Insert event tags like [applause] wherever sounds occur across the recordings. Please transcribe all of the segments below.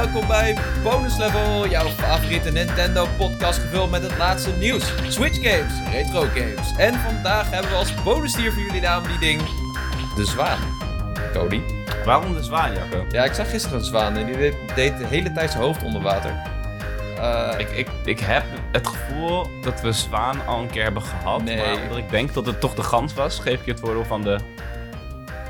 welkom bij Bonus Level, jouw favoriete Nintendo podcast gevuld met het laatste nieuws, Switch games, retro games. En vandaag hebben we als bonusdier voor jullie de aanbieding de zwaan. Cody? Waarom de zwaan, Jacco? Ja, ik zag gisteren een zwaan en die deed, de hele tijd zijn hoofd onder water. Eh, Ik, ik, ik heb het gevoel dat we zwaan al een keer hebben gehad. Nee. Maar omdat ik denk dat het toch de gans was, geef ik je het voordeel van de...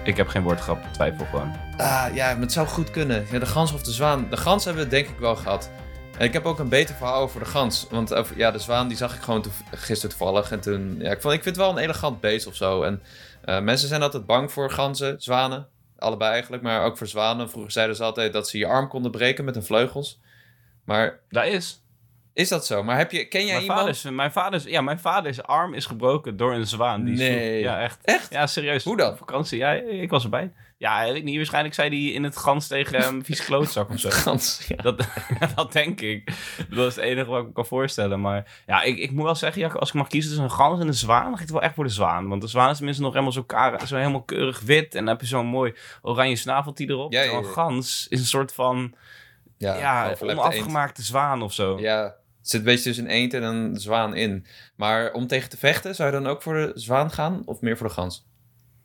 Ik heb geen woordgrap, twijfel gewoon. Ah, ja, maar het zou goed kunnen. Ja, de gans of de zwaan. De gans hebben we denk ik wel gehad. En ik heb ook een beter verhaal over de gans. Want over- ja, de zwaan die zag ik gewoon gisteren toevallig. En toen, ja, ik, vond, ik vind het wel een elegant beest of zo. En eh, mensen zijn altijd bang voor ganzen, zwanen. Allebei eigenlijk, maar ook voor zwanen. Vroeger zeiden ze altijd dat ze je arm konden breken met hun vleugels. Maar Dat is. Is dat zo? Maar heb je, ken jij Mijn iemand... vader, is, mijn, vader is, ja, mijn vaders arm is gebroken door een zwaan. Die Nee. ja, echt. Echt? Ja, serieus. Hoe dan? Op vakantie. Ja, ik was erbij. Ja, weet ik niet. Waarschijnlijk zei hij in het gans tegen hem [laughs] vies klootzak of zo. [laughs] Gans, ja. Dat, [laughs] dat denk ik. Dat is het enige wat ik me kan voorstellen. Maar ja, ik, ik moet wel zeggen, als ik mag kiezen tussen een gans en een zwaan, dan ga ik het wel echt voor de zwaan. Want de zwaan is tenminste nog helemaal zo, zo helemaal keurig wit. En dan heb je zo'n mooi oranje snaveltje erop. Ja, ja, een gans is een soort van Ja, ja, eend. onafgemaakte zwaan of zo. Ja, zit een beetje tussen een eend en een zwaan in. Maar om tegen te vechten, zou je dan ook voor de zwaan gaan? Of meer voor de gans?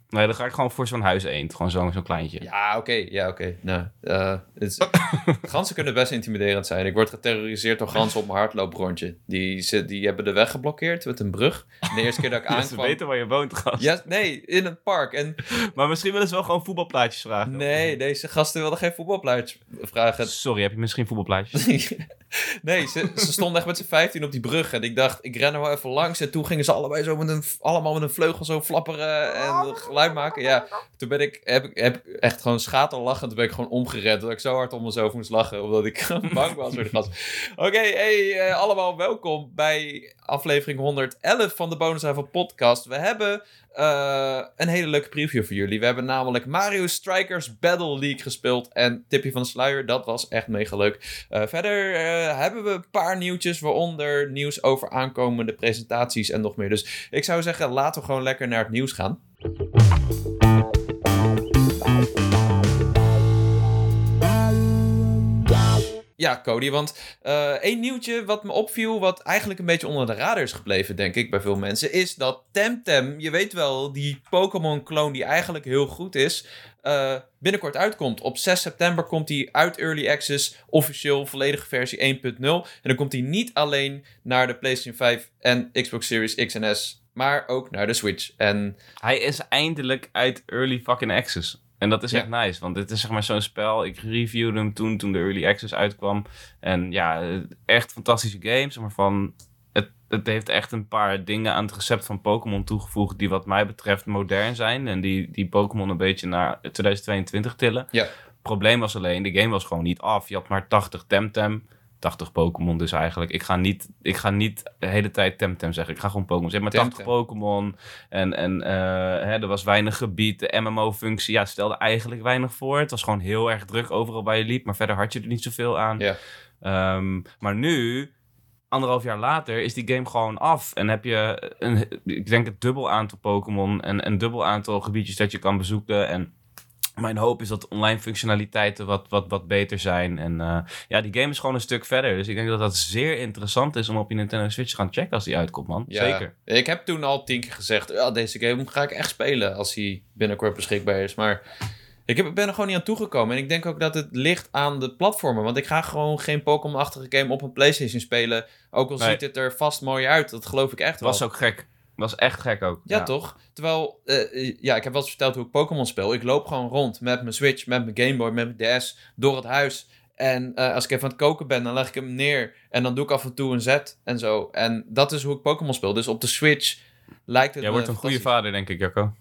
Nee, dan ga ik gewoon voor zo'n huiseend. Gewoon zo'n zo'n kleintje. Ja, oké. Ja, oké. Nou, eh, is- [coughs] ganzen kunnen best intimiderend zijn. Ik word geterroriseerd door ganzen op mijn hardlooprondje. Die, zit- die hebben de weg geblokkeerd met een brug. De eerste keer dat ik [laughs] Ja, ze aankwam... weten waar je woont, gast. Ja, nee, in een park. En [laughs] Maar misschien willen ze wel gewoon voetbalplaatjes vragen. nee, deze gasten wilden geen voetbalplaatjes vragen. Sorry, heb je misschien voetbalplaatjes? [laughs] nee, ze, ze stonden echt met z'n 15 op die brug. En ik dacht, ik ren er wel even langs. En toen gingen ze allebei zo met een, allemaal met een vleugel zo flapperen en geluid maken. Ja, toen ben ik, heb, heb echt gewoon schaterlachend ben ik gewoon omgerend. Dat ik zo hard om mezelf moest lachen, omdat ik [laughs] bang was voor de gast. Oké, hey, eh, allemaal welkom bij aflevering 111 van de Bonus Level podcast. We hebben eh, een hele leuke preview voor jullie. We hebben namelijk Mario Strikers Battle League gespeeld. En tipje van de sluier, dat was echt mega leuk. Eh, verder eh, hebben we een paar nieuwtjes, waaronder nieuws over aankomende presentaties en nog meer. Dus ik zou zeggen, laten we gewoon lekker naar het nieuws gaan. Ja, Cody, want eh één nieuwtje wat me opviel, wat eigenlijk een beetje onder de radar is gebleven, denk ik, bij veel mensen, is dat Temtem, je weet wel, die Pokémon-clone die eigenlijk heel goed is, eh, binnenkort uitkomt. Op 6 september komt hij uit Early Access, officieel volledige versie 1.0. En dan komt hij niet alleen naar de PlayStation 5 en Xbox Series X en S, maar ook naar de Switch. En Hij is eindelijk uit Early fucking Access. En dat is Ja. echt nice, want dit is zeg maar zo'n spel. Ik reviewde hem toen, toen de Early Access uitkwam. En ja, echt fantastische game. Zeg maar van, het, het heeft echt een paar dingen aan het recept van Pokémon toegevoegd... die wat mij betreft modern zijn. En die, die Pokémon een beetje naar 2022 tillen. ja, probleem was alleen, de game was gewoon niet af. Je had maar 80 Temtem. 80 Pokémon dus eigenlijk. Ik ga niet, ik ga niet de hele tijd Temtem zeggen. Ik ga gewoon Pokémon zeggen. Maar 80 Temtem. Pokémon. En, en eh, hè, er was weinig gebied. De MMO-functie ja, stelde eigenlijk weinig voor. Het was gewoon heel erg druk overal waar je liep. Maar verder had je er niet zoveel aan. ja. Ehm, maar nu, anderhalf jaar later, is die game gewoon af. En heb je, een, ik denk, het dubbel aantal Pokémon en een dubbel aantal gebiedjes dat je kan bezoeken. En mijn hoop is dat online functionaliteiten wat, wat, wat beter zijn. En eh, ja, die game is gewoon een stuk verder. Dus ik denk dat dat zeer interessant is om op je Nintendo Switch te gaan checken als die uitkomt, man. Ja, Zeker. Ik heb toen al tien keer gezegd, ja, deze game ga ik echt spelen als hij binnenkort beschikbaar is. Maar ik heb, ben er gewoon niet aan toegekomen. En ik denk ook dat het ligt aan de platformen. Want ik ga gewoon geen Pokémon-achtige game op een PlayStation spelen. Ook al Nee. ziet het er vast mooi uit. Dat geloof ik echt wel. was ook gek. Was echt gek ook. Ja, toch? Terwijl, eh, ja, ik heb wel eens verteld hoe ik Pokémon speel. Ik loop gewoon rond met mijn Switch, met mijn Game Boy, met mijn DS door het huis. En eh, als ik even aan het koken ben, dan leg ik hem neer. En dan doe ik af en toe een zet en zo. En dat is hoe ik Pokémon speel. Dus op de Switch lijkt het Jij wordt een goede vader, denk ik, Jacco.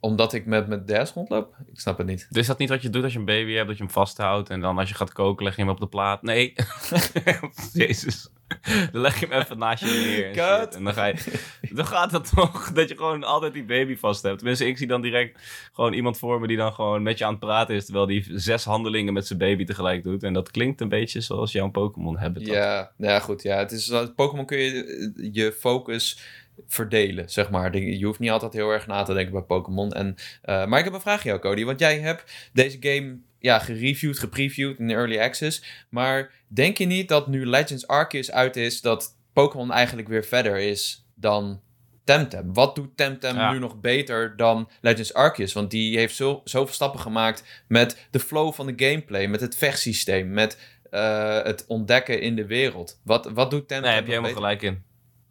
Omdat ik met mijn DS rondloop? Ik snap het niet. Dus is dat niet wat je doet als je een baby hebt, dat je hem vasthoudt en dan als je gaat koken leg je hem op de plaat? Nee. [laughs] [laughs] Jezus. Dan leg je hem even naast je neer. En, Kut. shit. en dan ga je... Dan gaat dat toch, [laughs] dat je gewoon altijd die baby vast hebt. Tenminste, ik zie dan direct gewoon iemand voor me die dan gewoon met je aan het praten is, terwijl die zes handelingen met zijn baby tegelijk doet. En dat klinkt een beetje zoals jouw Pokémon hebben. Ja, nou ja, goed. Ja, het is, Pokémon kun je eh, je focus verdelen, zeg maar. Je hoeft niet altijd heel erg na te denken bij Pokémon. En, eh, maar ik heb een vraag aan jou, Cody. Want jij hebt deze game ja, gereviewd, gepreviewd in de early access. Maar denk je niet dat nu Legends Arceus uit is, dat Pokémon eigenlijk weer verder is dan Temtem? Wat doet Temtem Ja. nu nog beter dan Legends Arceus? Want die heeft zo, zoveel stappen gemaakt met de flow van de gameplay, met het vechtsysteem, met eh, het ontdekken in de wereld. Wat, wat doet Temtem Nee, heb je helemaal beter? gelijk in.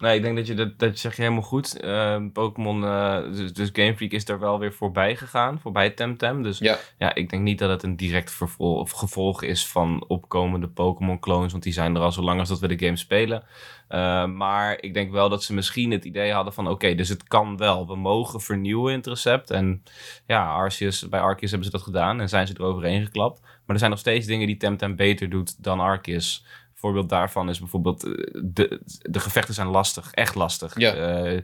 Nee, ik denk dat je dat, dat zeg je helemaal goed. Ehm, Pokémon, eh, dus, dus Game Freak is er wel weer voorbij gegaan, voorbij Temtem. Dus Ja. ja, ik denk niet dat het een direct vervol of gevolg is van opkomende Pokémon clones, want die zijn er al zo lang als dat we de game spelen. Eh, maar ik denk wel dat ze misschien het idee hadden van, oké, dus het kan wel. We mogen vernieuwen in het recept. En ja, Arceus, bij Arceus hebben ze dat gedaan en zijn ze er overheen geklapt. Maar er zijn nog steeds dingen die Temtem beter doet dan Arceus. Voorbeeld daarvan is bijvoorbeeld... eh, De, de gevechten zijn lastig. Echt lastig. Ja. Eh, eh,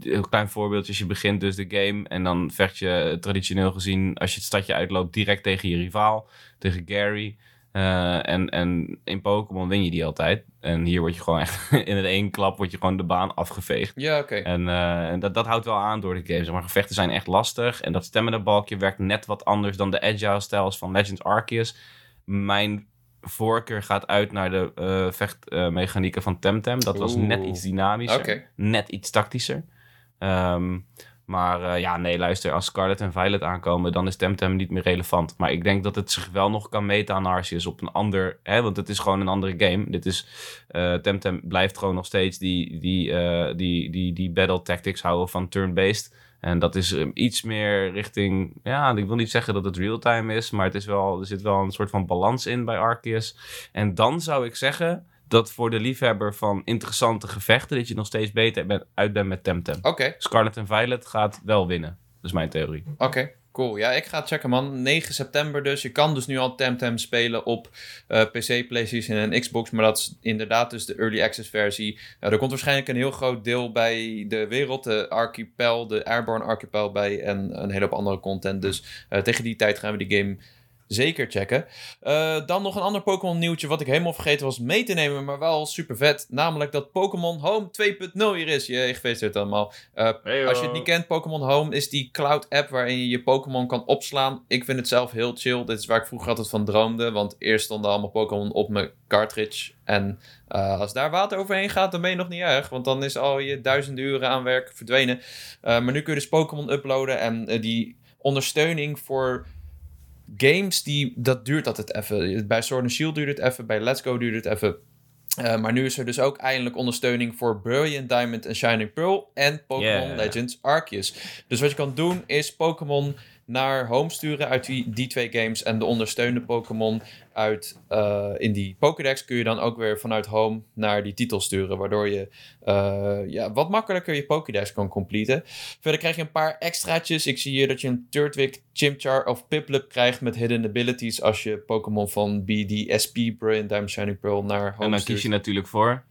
een klein voorbeeldje. Je begint dus de game... en dan vecht je traditioneel gezien... als je het stadje uitloopt direct tegen je rivaal. Tegen Gary. En, en in Pokémon win je die altijd. En hier word je gewoon echt... [laughs] in het één klap word je gewoon de baan afgeveegd. Ja, oké. En, en dat, dat houdt wel aan door de game. Zeg maar gevechten zijn echt lastig. En dat stamina balkje werkt net wat anders dan de agile styles van Legends Arceus. Mijn voorkeur gaat uit naar de eh vechtmechanieken van Temtem. Dat was Oeh. net iets dynamischer. Net iets tactischer. Ehm, maar eh, ja, nee, luister. Als Scarlet en Violet aankomen, dan is Temtem niet meer relevant. Maar ik denk dat het zich wel nog kan meten aan Arceus op een ander... Hè, want het is gewoon een andere game. Dit is... eh, Temtem blijft gewoon nog steeds die, die, die, die, die battle tactics houden van turn-based. En dat is eh, iets meer richting... Ja, ik wil niet zeggen dat het real-time is, maar het is wel, er zit wel een soort van balans in bij Arceus. En dan zou ik zeggen dat voor de liefhebber van interessante gevechten... dat je nog steeds beter bent, uit bent met Temtem. Oké, Scarlet en Violet gaat wel winnen. Dat is mijn theorie. oké. Cool. Ja, ik ga het checken, man. 9 september dus. Je kan dus nu al Temtem spelen op eh, PC, PlayStation en Xbox. Maar dat is inderdaad dus de Early Access versie. Eh, er komt waarschijnlijk een heel groot deel bij de wereld. De Archipel, de Airborne Archipel bij. En een hele hoop andere content. Dus eh, tegen die tijd gaan we die game zeker checken. Eh, dan nog een ander Pokémon nieuwtje wat ik helemaal vergeten was mee te nemen. Maar wel super vet. Namelijk dat Pokémon Home 2.0 hier is. Je gefeliciteerd allemaal. Eh, als je het niet kent, Pokémon Home is die cloud app waarin je je Pokémon kan opslaan. Ik vind het zelf heel chill. Dit is waar ik vroeger altijd van droomde. Want eerst stonden allemaal Pokémon op mijn cartridge. En eh, als daar water overheen gaat, dan ben je nog niet erg. Want dan is al je duizenden uren aan werk verdwenen. Maar nu kun je dus Pokémon uploaden. En die ondersteuning voor games, die, dat duurt altijd even. Bij Sword and Shield duurt het even. Bij Let's Go duurt het even. Uh, maar nu is er dus ook eindelijk ondersteuning voor Brilliant Diamond en Shining Pearl en Pokémon Yeah. Legends Arceus. Dus wat je kan doen is Pokémon naar home sturen uit die, die twee games en de ondersteunde Pokémon uit uh, in die Pokédex kun je dan ook weer vanuit home naar die titel sturen, waardoor je uh, ja, wat makkelijker je Pokédex kan completen. Verder krijg je een paar extraatjes. Ik zie hier dat je een Turtwig, Chimchar of Piplup krijgt met hidden abilities als je Pokémon van BDSP, Brilliant Diamond Shining Pearl naar home En dan stuurt. kies je natuurlijk voor...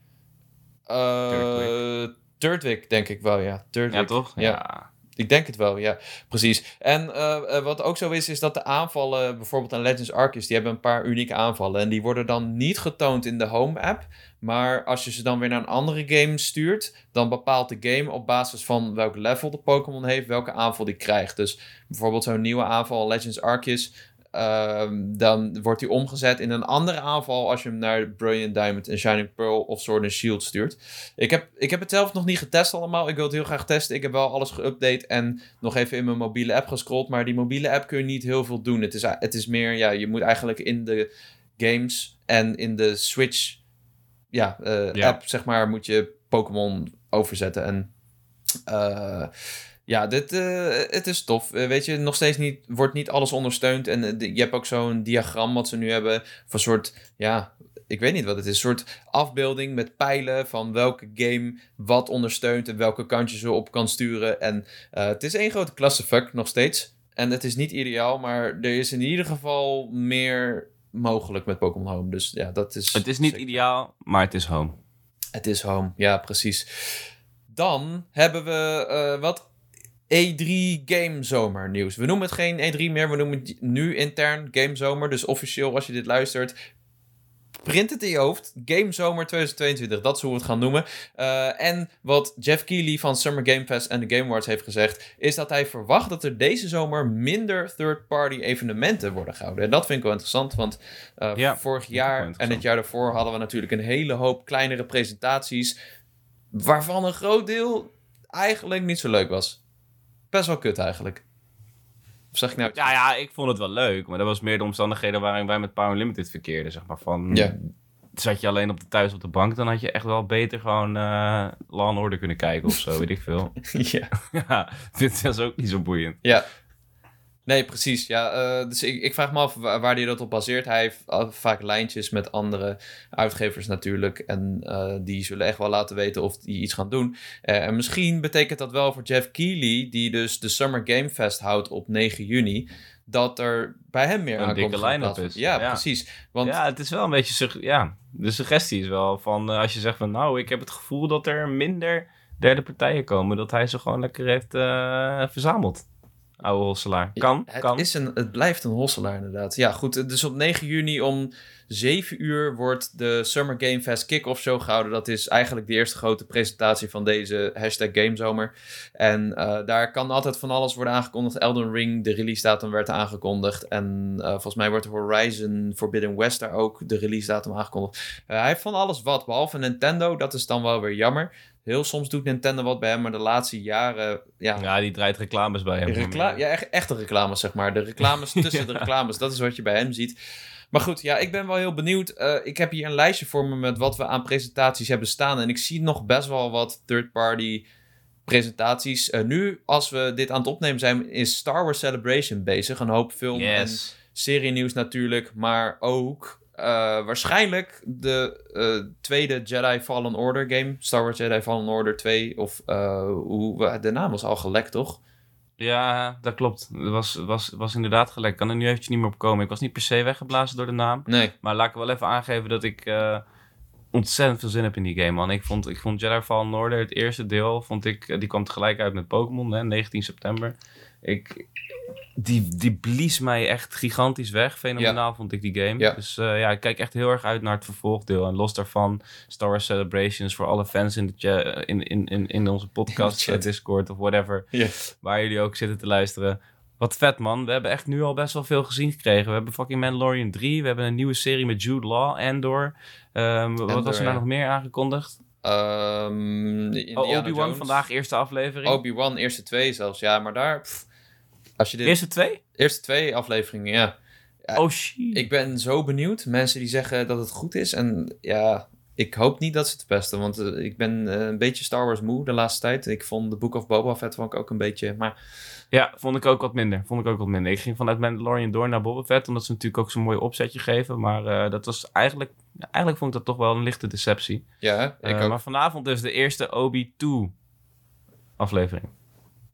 Uh, Turtwig, denk ik wel, ja. Turtwig. Ja, toch? Ja. Ik denk het wel, ja. Precies. En uh, uh, wat ook zo is, is dat de aanvallen, bijvoorbeeld aan Legends Arceus, die hebben een paar unieke aanvallen. En die worden dan niet getoond in de Home-app. Maar als je ze dan weer naar een andere game stuurt, dan bepaalt de game op basis van welk level de Pokémon heeft, welke aanval die krijgt. Dus bijvoorbeeld zo'n nieuwe aanval, Legends Arceus, Uh, dan wordt hij omgezet in een andere aanval als je hem naar Brilliant Diamond en Shining Pearl of Sword and Shield stuurt. Ik heb, ik heb het zelf nog niet getest allemaal. Ik wil het heel graag testen. Ik heb wel alles geüpdate en nog even in mijn mobiele app gescrolld. Maar die mobiele app kun je niet heel veel doen. Het is, het is meer, ja, je moet eigenlijk in de games en in de Switch ja, uh, Ja. app, zeg maar, moet je Pokémon overzetten. En uh, ja, dit, uh, het is tof. Uh, weet je, nog steeds niet, wordt niet alles ondersteund. En uh, je hebt ook zo'n diagram wat ze nu hebben. Van soort, ja, ik weet niet wat het is. Een soort afbeelding met pijlen van welke game wat ondersteunt. En welke kant je zo op kan sturen. En het is één grote klassenfuck nog steeds. En het is niet ideaal, maar er is in ieder geval meer mogelijk met Pokémon Home. Dus ja, dat is... Het is niet zeker. ideaal, maar het is home. Het is home, ja, precies. Dan hebben we wat E3 Game Zomer nieuws. We noemen het geen E3 meer, we noemen het nu intern Game Zomer. Dus officieel, als je dit luistert, print het in je hoofd. Game Zomer 2022, dat is hoe we het gaan noemen. Uh, en wat Jeff Keighley van Summer Game Fest en de Game Awards heeft gezegd, is dat hij verwacht dat er deze zomer minder third-party evenementen worden gehouden. En dat vind ik wel interessant, want uh, ja, vorig jaar en het jaar daarvoor hadden we natuurlijk een hele hoop kleinere presentaties, waarvan een groot deel eigenlijk niet zo leuk was. Best wel kut eigenlijk. Of zeg ik nou... Ja, ja, ik vond het wel leuk. Maar dat was meer de omstandigheden waarin wij met Power Limited verkeerden. Zeg maar van... Ja. Zat je alleen op de, thuis op de bank, dan had je echt wel beter gewoon uh, Law Order kunnen kijken of zo, weet ik veel. [laughs] ja. [laughs] ja, dit is ook niet zo boeiend. Ja, Nee, precies. Ja, uh, dus ik, ik, vraag me af waar, waar hij dat op baseert. Hij heeft vaak lijntjes met andere uitgevers natuurlijk. En uh, die zullen echt wel laten weten of die iets gaan doen. Uh, en misschien betekent dat wel voor Jeff Keighley, die dus de Summer Game Fest houdt op 9 juni. Dat er bij hem meer een dikke line-up is. Ja, ja, precies. Want... Ja, het is wel een beetje... Ja, de suggestie is wel van als je zegt van... Nou, ik heb het gevoel dat er minder derde partijen komen. Dat hij ze gewoon lekker heeft verzameld oude hosselaar. Kan, het kan. Is een, het blijft een hosselaar inderdaad. Ja, goed. Dus op 9 juni om 7 uur wordt de Summer Game Fest Kick-Off Show gehouden. Dat is eigenlijk de eerste grote presentatie van deze hashtag Gamezomer. En uh, daar kan altijd van alles worden aangekondigd. Elden Ring, de release datum werd aangekondigd. En uh, volgens mij wordt Horizon Forbidden West daar ook de release datum aangekondigd. Uh, hij heeft van alles wat, behalve Nintendo. Dat is dan wel weer jammer. Heel soms doet Nintendo wat bij hem, maar de laatste jaren... Ja, ja die draait reclames bij hem. Recla ja, echt, echte reclames, zeg maar. De reclames [laughs] tussen de reclames, dat is wat je bij hem ziet. Maar goed, ja, ik ben wel heel benieuwd. Uh, ik heb hier een lijstje voor me met wat we aan presentaties hebben staan. En ik zie nog best wel wat third-party presentaties. Uh, nu, als we dit aan het opnemen zijn, is Star Wars Celebration bezig. Een hoop film yes. en serie nieuws natuurlijk. Maar ook uh, waarschijnlijk de uh, tweede Jedi Fallen Order game. Star Wars Jedi Fallen Order 2. Of uh, hoe, de naam was al gelekt, toch? Ja, dat klopt. Het was, was, was inderdaad gelekt. Ik kan er nu eventjes niet meer op komen. Ik was niet per se weggeblazen door de naam. Nee. Maar laat ik wel even aangeven dat ik ontzettend veel zin heb in die game, man. Ik vond, ik vond Jedi Fallen Order, het eerste deel, vond ik, die kwam tegelijk uit met Pokémon, 19 september. Ik, die, die blies mij echt gigantisch weg. Fenomenaal vond ik die game. Dus uh, ja, ik kijk echt heel erg uit naar het vervolgdeel. En los daarvan, Star Wars Celebrations voor alle fans in, de in, in, in, in onze podcast, [laughs] in Discord of whatever. Waar jullie ook zitten te luisteren. Wat vet, man. We hebben echt nu al best wel veel gezien gekregen. We hebben fucking Mandalorian 3. We hebben een nieuwe serie met Jude Law, Andor. Um, wat was er nou nog meer aangekondigd? Um, oh, Obi-Wan vandaag, eerste aflevering. Obi-Wan, eerste twee zelfs. Ja, maar daar... als je dit... Eerste twee? Eerste twee afleveringen, ja. ja. Oh, shit. Ik ben zo benieuwd. Mensen die zeggen dat het goed is. En ja, ik hoop niet dat ze het pesten. Want uh, ik ben uh, een beetje Star Wars moe de laatste tijd. Ik vond The Book of Boba Fett vond ik ook een beetje... Maar ja, vond ik ook wat minder. Vond ik ook wat minder. Ik ging vanuit Mandalorian door naar Boba Fett, omdat ze natuurlijk ook zo'n mooi opzetje geven. Maar uh, dat was eigenlijk, eigenlijk vond ik dat toch wel een lichte deceptie. Ja, ik uh, ook. Maar vanavond dus de eerste Obi-2 aflevering.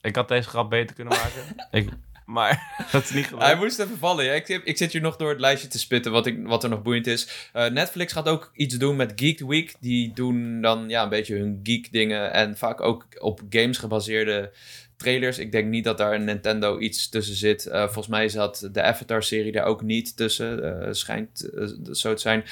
Ik had deze grap beter kunnen maken. [laughs] ik, maar [laughs] dat is niet gelukt. Hij moest even vallen. Ja. Ik, ik, zit hier nog door het lijstje te spitten wat, ik, wat er nog boeiend is. Uh, Netflix gaat ook iets doen met Geek Week. Die doen dan ja, een beetje hun geek dingen. En vaak ook op games gebaseerde trailers. Ik denk niet dat daar een Nintendo iets tussen zit. Uh, volgens mij zat de Avatar-serie daar ook niet tussen. Uh, schijnt uh, zo te zijn.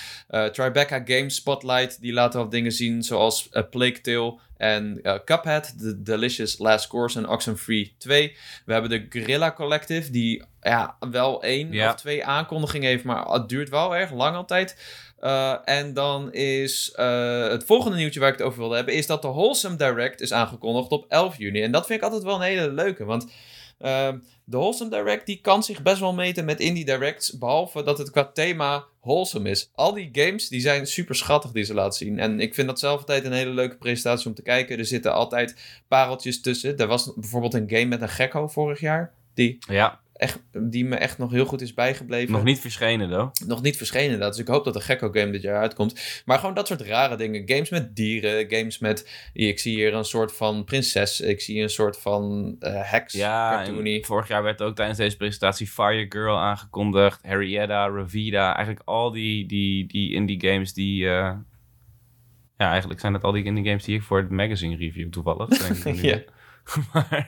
Tribeca Games Spotlight, die laten wat dingen zien, zoals Plague Tale en Cuphead, The Delicious Last Course en Oxenfree 2. We hebben de Guerrilla Collective, die ja, wel één of twee aankondigingen heeft, maar het duurt wel erg lang altijd. Uh, en dan is uh, het volgende nieuwtje waar ik het over wilde hebben, is dat de Wholesome Direct is aangekondigd op 11 juni. En dat vind ik altijd wel een hele leuke, want uh, de Wholesome Direct die kan zich best wel meten met Indie Directs, behalve dat het qua thema wholesome is. Al die games die zijn super schattig die ze laten zien. En ik vind dat zelf altijd een hele leuke presentatie om te kijken. Er zitten altijd pareltjes tussen. Er was bijvoorbeeld een game met een gekko vorig jaar. Die ja echt, die me echt nog heel goed is bijgebleven. Nog niet verschenen, though. Nog niet verschenen, dat. Dus ik hoop dat de Gecko game dit jaar uitkomt. Maar gewoon dat soort rare dingen. Games met dieren, games met... Ik zie hier een soort van prinses. Ik zie een soort van uh, heks. Ja, vorig jaar werd ook tijdens deze presentatie Fire Girl aangekondigd. Harrietta, Ravida. Eigenlijk al die, die, die indie games die... Uh... Ja, eigenlijk zijn het al die indie games die ik voor het magazine review toevallig. Denk ik [laughs] ja. [laughs] maar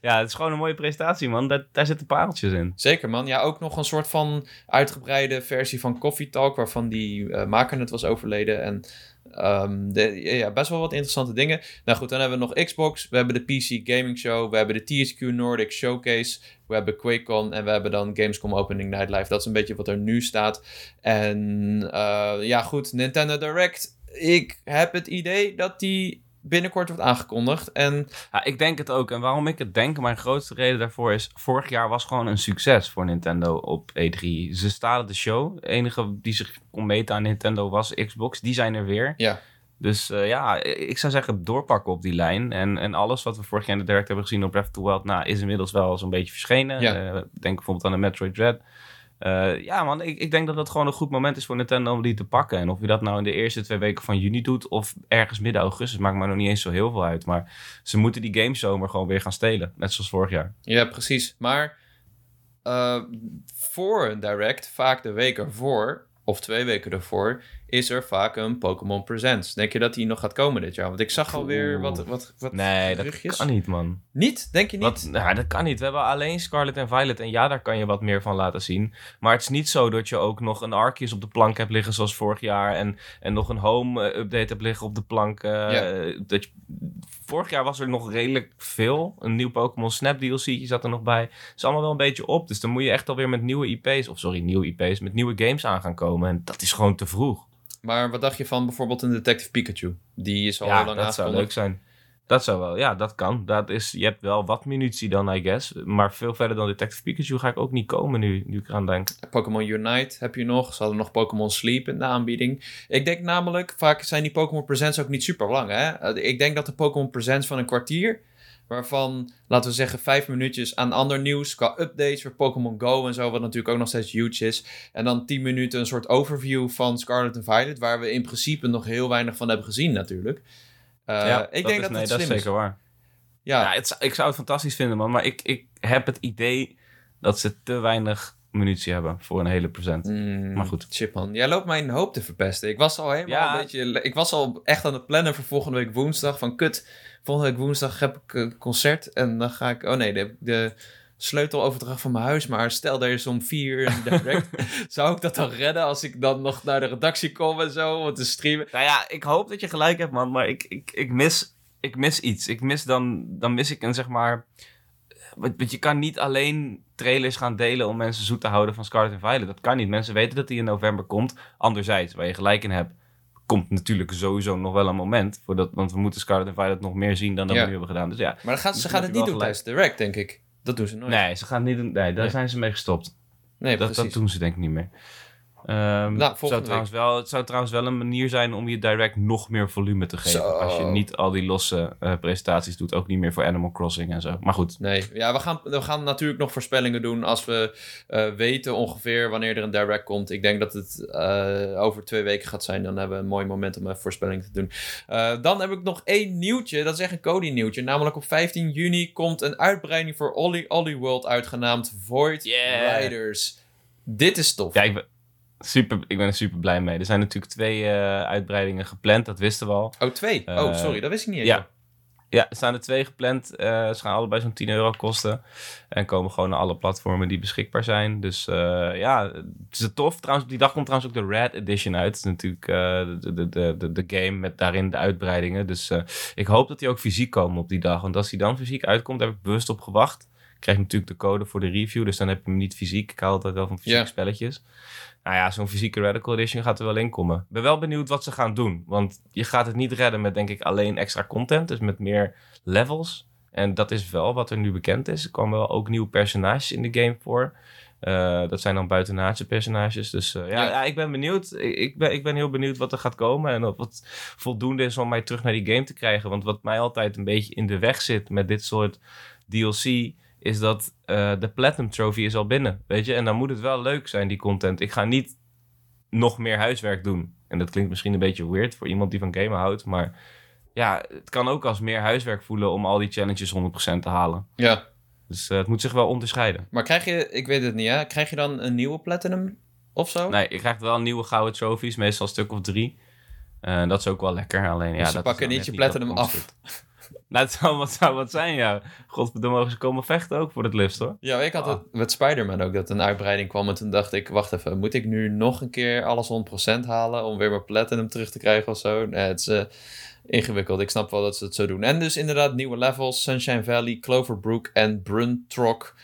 ja, het is gewoon een mooie presentatie, man. Daar, daar zitten pareltjes in. Zeker, man. Ja, ook nog een soort van uitgebreide versie van Coffee Talk, waarvan die eh, maker net was overleden. En ehm, de, ja, best wel wat interessante dingen. Nou goed, dan hebben we nog Xbox, we hebben de PC Gaming Show, we hebben de THQ Nordic Showcase, we hebben QuakeCon en we hebben dan Gamescom Opening Night Live. Dat is een beetje wat er nu staat. En eh, ja, goed, Nintendo Direct. Ik heb het idee dat die binnenkort wordt aangekondigd. En Ja, ik denk het ook. En waarom ik het denk, mijn grootste reden daarvoor is... vorig jaar was gewoon een succes voor Nintendo op E3. Ze stalen de show. De enige die zich kon meten aan Nintendo was Xbox. Die zijn er weer. ja, Dus eh, ja, ik zou zeggen doorpakken op die lijn. En, en alles wat we vorig jaar in de direct hebben gezien op Breath of the Wild... Nou, is inmiddels wel zo'n beetje verschenen. Ja. Eh, denk bijvoorbeeld aan de Metroid Dread. Eh, ja man, ik, ik denk dat het gewoon een goed moment is voor Nintendo om die te pakken. En of je dat nou in de eerste twee weken van juni doet... of ergens midden augustus, maakt me nog niet eens zo heel veel uit. Maar ze moeten die gamezomer gewoon weer gaan stelen. Net zoals vorig jaar. ja precies. Maar eh, voor een Direct, vaak de week ervoor, of twee weken ervoor, is er vaak een Pokémon Presents. Denk je dat die nog gaat komen dit jaar? Want ik zag alweer Oeh. wat, wat, wat Nee, dat kan niet man. Niet? Denk je niet? Wat, nou, dat kan niet. We hebben alleen Scarlet en Violet. En ja, daar kan je wat meer van laten zien. Maar het is niet zo dat je ook nog een Arceus op de plank hebt liggen zoals vorig jaar. En, en nog een home eh, update hebt liggen op de plank. eh, Ja. dat je, vorig jaar was er nog redelijk veel. Een nieuw Pokémon Snap DLC zat er nog bij. Het is allemaal wel een beetje op. Dus dan moet je echt alweer met nieuwe IP's. Of sorry, nieuwe IP's. Met nieuwe games aan gaan komen. En dat is gewoon te vroeg. Maar wat dacht je van bijvoorbeeld een Detective Pikachu? Die is al ja, lang dat zou leuk zijn. Dat zou wel, ja, dat kan. Dat is, je hebt wel wat munitie dan, I guess. Maar veel verder dan Detective Pikachu ga ik ook niet komen nu, nu ik eraan denk. Pokémon Unite heb je nog. Ze hadden nog Pokémon Sleep in de aanbieding. Ik denk namelijk, vaak zijn die Pokémon Presents ook niet super lang. Hè? Eh, Ik denk dat de Pokémon Presents van een kwartier, waarvan, laten we zeggen, vijf minuutjes aan ander nieuws qua updates voor Pokémon Go en zo, wat natuurlijk ook nog steeds huge is. En dan tien minuten een soort overview van Scarlet en Violet, waar we in principe nog heel weinig van hebben gezien natuurlijk. Eh, ik denk is, dat nee, het dat slim is is. zeker waar. Ja, Ja, het, ik zou het fantastisch vinden, man. Maar ik, ik heb het idee dat ze te weinig munitie hebben voor een hele present. Mm, Maar goed. Shit man, jij loopt mijn hoop te verpesten. Ik was al helemaal Ja. een beetje... Ik was al echt aan het plannen voor volgende week woensdag. Van kut, volgende week woensdag heb ik een concert. En dan ga ik... Oh nee, de, de sleuteloverdracht van mijn huis. Maar stel er is om vier uur direct. [laughs] zou ik dat dan redden als ik dan nog naar de redactie kom en zo? Om te streamen? Nou ja, ik hoop dat je gelijk hebt, man. Maar ik, ik, ik, mis, ik mis iets. Ik mis dan, dan mis ik een, zeg maar... Want je kan niet alleen trailers gaan delen om mensen zoet te houden van Scarlet en Violet. Dat kan niet. Mensen weten dat die in november komt. Anderzijds, waar je gelijk in hebt, komt natuurlijk sowieso nog wel een moment. Voordat, want we moeten Scarlet en Violet nog meer zien dan dat Ja. we nu hebben gedaan. Dus ja, Maar gaan, ze gaan het niet doen tijdens de direct, denk ik. Dat doen ze nooit. nee, ze gaan niet doen. Nee, daar Nee. zijn ze mee gestopt. Nee, Dat, dat doen ze denk ik niet meer. Ehm, Nou, zou trouwens wel, het zou trouwens wel een manier zijn om je direct nog meer volume te geven. Zo. Als je niet al die losse eh, presentaties doet. Ook niet meer voor Animal Crossing en zo. Maar goed. Nee, ja, we gaan, we gaan natuurlijk nog voorspellingen doen als we eh, weten ongeveer wanneer er een direct komt. Ik denk dat het eh, over twee weken gaat zijn. Dan hebben we een mooi moment om een voorspelling te doen. Dan heb ik nog één nieuwtje. Dat is echt een Cody nieuwtje. Namelijk op 15 juni komt een uitbreiding voor Ollie World uitgenaamd Void Yeah. Riders. Dit is tof. Ben, super, ik ben er super blij mee. Er zijn natuurlijk twee eh, uitbreidingen gepland. Dat wisten we al. Oh, twee. oh, Eh, sorry. Dat wist ik niet ja. Ja, er staan er twee gepland. Eh, ze gaan allebei zo'n 10 euro kosten. En komen gewoon naar alle platformen die beschikbaar zijn. Dus ja, het is tof. Trouwens, op die dag komt trouwens ook de Red Edition uit. Het is natuurlijk de, de, de, de, game met daarin de uitbreidingen. Dus ik hoop dat die ook fysiek komen op die dag. Want als die dan fysiek uitkomt, daar heb ik bewust op gewacht. Krijg natuurlijk de code voor de review. Dus dan heb je hem niet fysiek. Ik hou altijd wel van fysieke Ja. spelletjes. Nou ja, zo'n fysieke Radical Edition gaat er wel in komen. Ik ben wel benieuwd wat ze gaan doen. Want je gaat het niet redden met, denk ik, alleen extra content. Dus met meer levels. En dat is wel wat er nu bekend is. Er komen wel ook nieuwe personages in de game voor. Eh, dat zijn dan buitenaardse personages. Dus eh, ja, Ja. ja. ik ben benieuwd. Ik, ben, ik ben heel benieuwd wat er gaat komen. En of het voldoende is om mij terug naar die game te krijgen. Want wat mij altijd een beetje in de weg zit met dit soort DLC... is dat eh, de Platinum Trophy is al binnen. Weet je? En dan moet het wel leuk zijn, die content. Ik ga niet nog meer huiswerk doen. En dat klinkt misschien een beetje weird voor iemand die van gamen houdt. Maar ja, het kan ook als meer huiswerk voelen om al die challenges 100% te halen. ja. Dus eh, het moet zich wel onderscheiden. Maar krijg je, ik weet het niet hè, krijg je dan een nieuwe Platinum of zo? Nee, je krijgt wel nieuwe gouden trophies, meestal een stuk of drie. Eh, dat is ook wel lekker. Alleen, ja, Dus ze dat pakken niet je platinum af. Nou, het zou wat, zou wat zijn, ja. Godverdomme, ze komen vechten ook voor het lift, hoor. Ja, ik had Ah. het met Spider-Man ook, dat een uitbreiding kwam. En toen dacht ik, wacht even, moet ik nu nog een keer alles 100% halen om weer mijn platinum terug te krijgen of zo? Nee, het is eh, ingewikkeld. Ik snap wel dat ze het zo doen. En dus inderdaad nieuwe levels, Sunshine Valley, Cloverbrook en Bruntrock.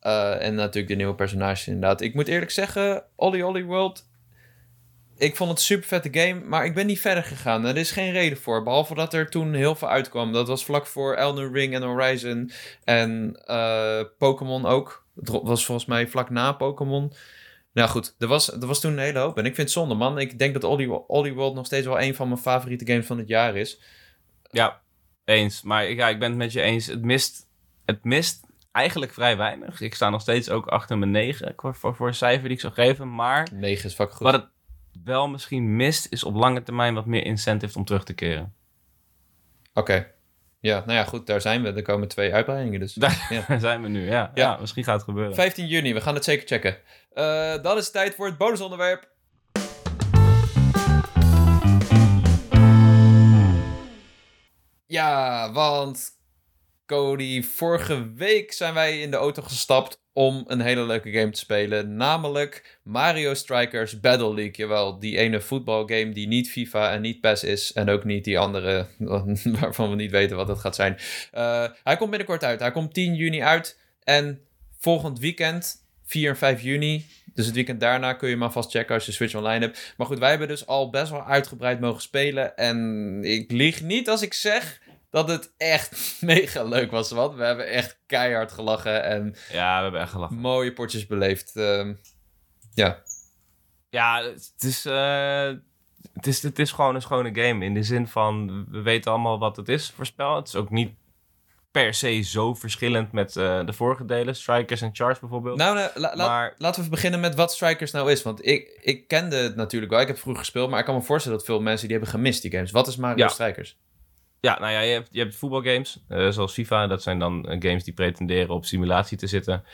Eh, en natuurlijk de nieuwe personages inderdaad. Ik moet eerlijk zeggen, Olly Olly World... Ik vond het een super vette game, maar ik ben niet verder gegaan. Er is geen reden voor, behalve dat er toen heel veel uitkwam. Dat was vlak voor Elden Ring en Horizon en eh, Pokémon ook. Het was volgens mij vlak na Pokémon. Nou goed, er was, er was toen een hele hoop. En ik vind het zonde, man. Ik denk dat Olly World nog steeds wel een van mijn favoriete games van het jaar is. Ja, eens. Maar ja, ik ben het met je eens. Het mist, het mist eigenlijk vrij weinig. Ik sta nog steeds ook achter mijn 9 voor, voor, voor een cijfer die ik zou geven. Maar 9 is fucking goed. wat het wel misschien mist, is op lange termijn wat meer incentive om terug te keren. Oké. Ja, nou ja, goed, daar zijn we. Er komen twee uitbreidingen dus. Daar Ja. [laughs] zijn we nu, ja. Ja. ja. misschien gaat het gebeuren. 15 juni, we gaan het zeker checken. Eh, dan is het tijd voor het bonusonderwerp. Ja, want Cody, vorige week zijn wij in de auto gestapt om een hele leuke game te spelen. Namelijk Mario Strikers Battle League. Jawel, die ene voetbalgame die niet FIFA en niet PES is. En ook niet die andere [laughs] waarvan we niet weten wat het gaat zijn. Eh, hij komt binnenkort uit. Hij komt 10 juni uit. En volgend weekend, 4 en 5 juni, dus het weekend daarna kun je hem alvast checken als je Switch online hebt. Maar goed, wij hebben dus al best wel uitgebreid mogen spelen. En ik lieg niet als ik zeg dat het echt [laughs] mega leuk was. Want we hebben echt keihard gelachen en Ja, we hebben echt gelachen. mooie potjes beleefd. Ehm, ja, Ja, het is, eh, het, is, het is gewoon een schone game. In de zin van, we weten allemaal wat het is voor spel. Het is ook niet per se zo verschillend met eh, de vorige delen. Strikers en Charge bijvoorbeeld. nou, nou, la- la- maar laten we beginnen met wat Strikers nou is. Want ik, ik kende het natuurlijk wel. Ik heb vroeger gespeeld, maar ik kan me voorstellen dat veel mensen die hebben gemist, die games. Wat is Mario Ja. Strikers? Ja, nou ja, je hebt, je hebt voetbalgames, eh, zoals FIFA. Dat zijn dan eh, games die pretenderen op simulatie te zitten.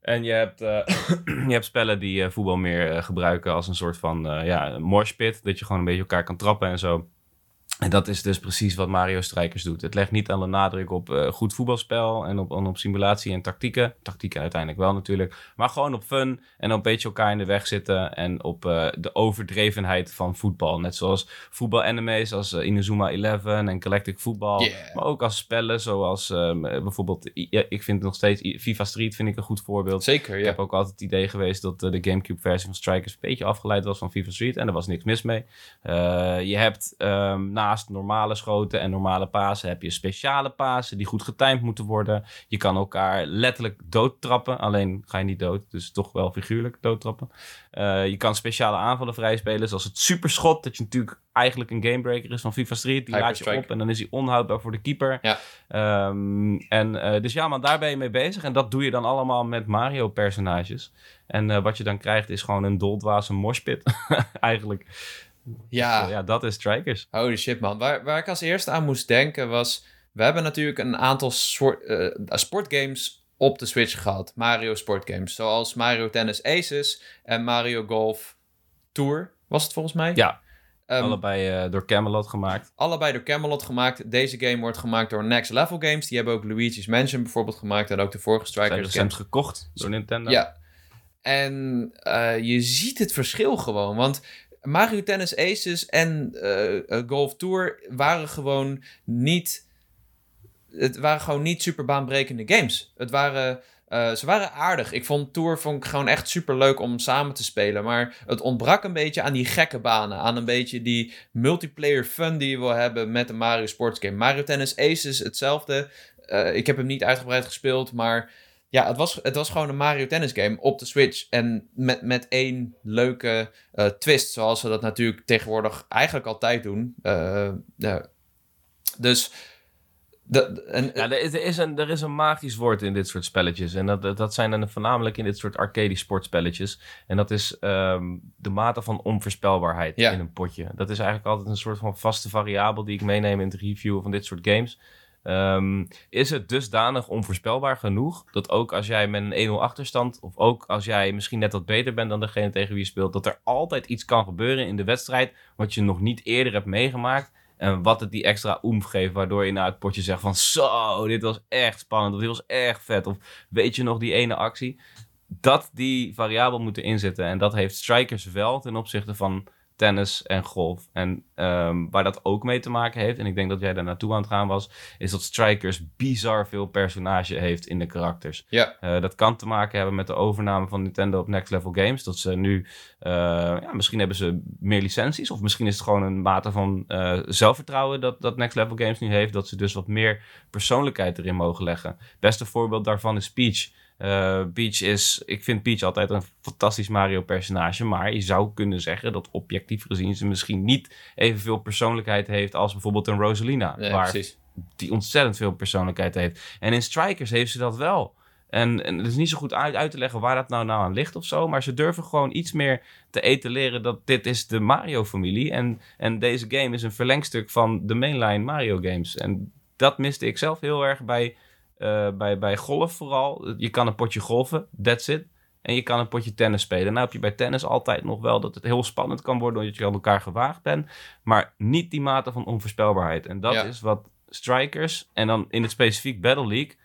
En je hebt, eh, [coughs] je hebt spellen die voetbal meer gebruiken als een soort van ja, een morspit. Dat je gewoon een beetje elkaar kan trappen en zo. En dat is dus precies wat Mario Strikers doet. Het legt niet aan de nadruk op eh, goed voetbalspel en op, op simulatie en tactieken. Tactieken uiteindelijk wel natuurlijk. Maar gewoon op fun en op een beetje elkaar in de weg zitten. En op eh, de overdrevenheid van voetbal. Net zoals voetbal-animes als eh, Inazuma 11 en Galactic Football. Yeah. Maar ook als spellen zoals ehm, bijvoorbeeld... Ja, ik vind nog steeds FIFA Street vind ik een goed voorbeeld. Zeker, Ik heb ook altijd het idee geweest dat de Gamecube-versie van Strikers een beetje afgeleid was van FIFA Street. En daar was niks mis mee. Je hebt ehm, naast normale schoten en normale pasen, heb je speciale pasen die goed getimed moeten worden. Je kan elkaar letterlijk doodtrappen. Alleen ga je niet dood, dus toch wel figuurlijk doodtrappen. Eh, je kan speciale aanvallen vrijspelen, zoals het superschot. Dat je natuurlijk eigenlijk een gamebreaker is van FIFA Street. Die laat je op en dan is hij onhoudbaar voor de keeper. Ja. Ehm, en, eh, dus ja, man, daar ben je mee bezig. En dat doe je dan allemaal met Mario-personages. En eh, wat je dan krijgt is gewoon een doldwaze moshpit. [laughs] Eigenlijk. Ja, ja, dat is Strikers. Holy shit, man. Waar, waar ik als eerste aan moest denken was... We hebben natuurlijk een aantal soort, eh, sportgames op de Switch gehad. Mario sportgames. Zoals Mario Tennis Aces en Mario Golf Tour. Was het volgens mij? Ja. Ehm, Allebei eh, door Camelot gemaakt. allebei door Camelot gemaakt. Deze game wordt gemaakt door Next Level Games. Die hebben ook Luigi's Mansion bijvoorbeeld gemaakt. En ook de vorige Zijn Strikers recent gekocht door Nintendo. Ja. En eh, je ziet het verschil gewoon. Want Mario Tennis Aces en eh, eh, Golf Tour waren gewoon niet. Het waren gewoon niet super baanbrekende games. Het waren. eh, ze waren aardig. Ik vond Tour vond ik gewoon echt super leuk om samen te spelen. Maar het ontbrak een beetje aan die gekke banen. Aan een beetje die multiplayer fun die je wil hebben met de Mario Sports game. Mario Tennis Aces hetzelfde. Ik heb hem niet uitgebreid gespeeld, maar ja, het was, het was gewoon een Mario Tennis game op de Switch. En met, met één leuke eh, twist, zoals ze dat natuurlijk tegenwoordig eigenlijk altijd doen. Ja. Dus. De, en, Ja, er is, er, is een, er is een magisch woord in dit soort spelletjes. En dat, dat- zijn dan voornamelijk in dit soort arcade sportspelletjes. En dat is ehm, de mate van onvoorspelbaarheid Ja. in een potje. Dat is eigenlijk altijd een soort van vaste variabel die ik meeneem in het reviewen van dit soort games. Ehm, is het dusdanig onvoorspelbaar genoeg dat ook als jij met een 1-0 achterstand, of ook als jij misschien net wat beter bent dan degene tegen wie je speelt, dat er altijd iets kan gebeuren in de wedstrijd wat je nog niet eerder hebt meegemaakt. En wat het die extra oemf geeft, waardoor je na het potje zegt van zo, dit was echt spannend, of dit was echt vet, of weet je nog die ene actie? Dat die variabel moeten inzetten. En dat heeft Strikers wel ten opzichte van tennis en golf. En ehm, waar dat ook mee te maken heeft, en ik denk dat jij daar naartoe aan het gaan was, is dat Strikers bizar veel personage heeft in de karakters. Ja. Uh, dat kan te maken hebben met de overname van Nintendo op Next Level Games. Dat ze nu, uh, ja, misschien hebben ze meer licenties, of misschien is het gewoon een mate van uh, zelfvertrouwen dat, dat Next Level Games nu heeft, dat ze dus wat meer persoonlijkheid erin mogen leggen. Beste voorbeeld daarvan is Peach. Uh, Peach is, ik vind Peach altijd een fantastisch Mario-personage, maar je zou kunnen zeggen dat objectief gezien ze misschien niet evenveel persoonlijkheid heeft als bijvoorbeeld een Rosalina, waar precies. die ontzettend veel persoonlijkheid heeft. En in Strikers heeft ze dat wel. En, en het is niet zo goed uit, uit te leggen waar dat nou, nou aan ligt of zo, maar ze durven gewoon iets meer te etaleren dat dit is de Mario-familie en, en deze game is een verlengstuk van de mainline Mario-games. En dat miste ik zelf heel erg bij uh, bij, bij golf vooral. Je kan een potje golven, that's it. En je kan een potje tennis spelen. Nou heb je bij tennis altijd nog wel dat het heel spannend kan worden... omdat je aan elkaar gewaagd bent. Maar niet die mate van onvoorspelbaarheid. En dat Ja. is wat Strikers en dan in het specifiek Battle League...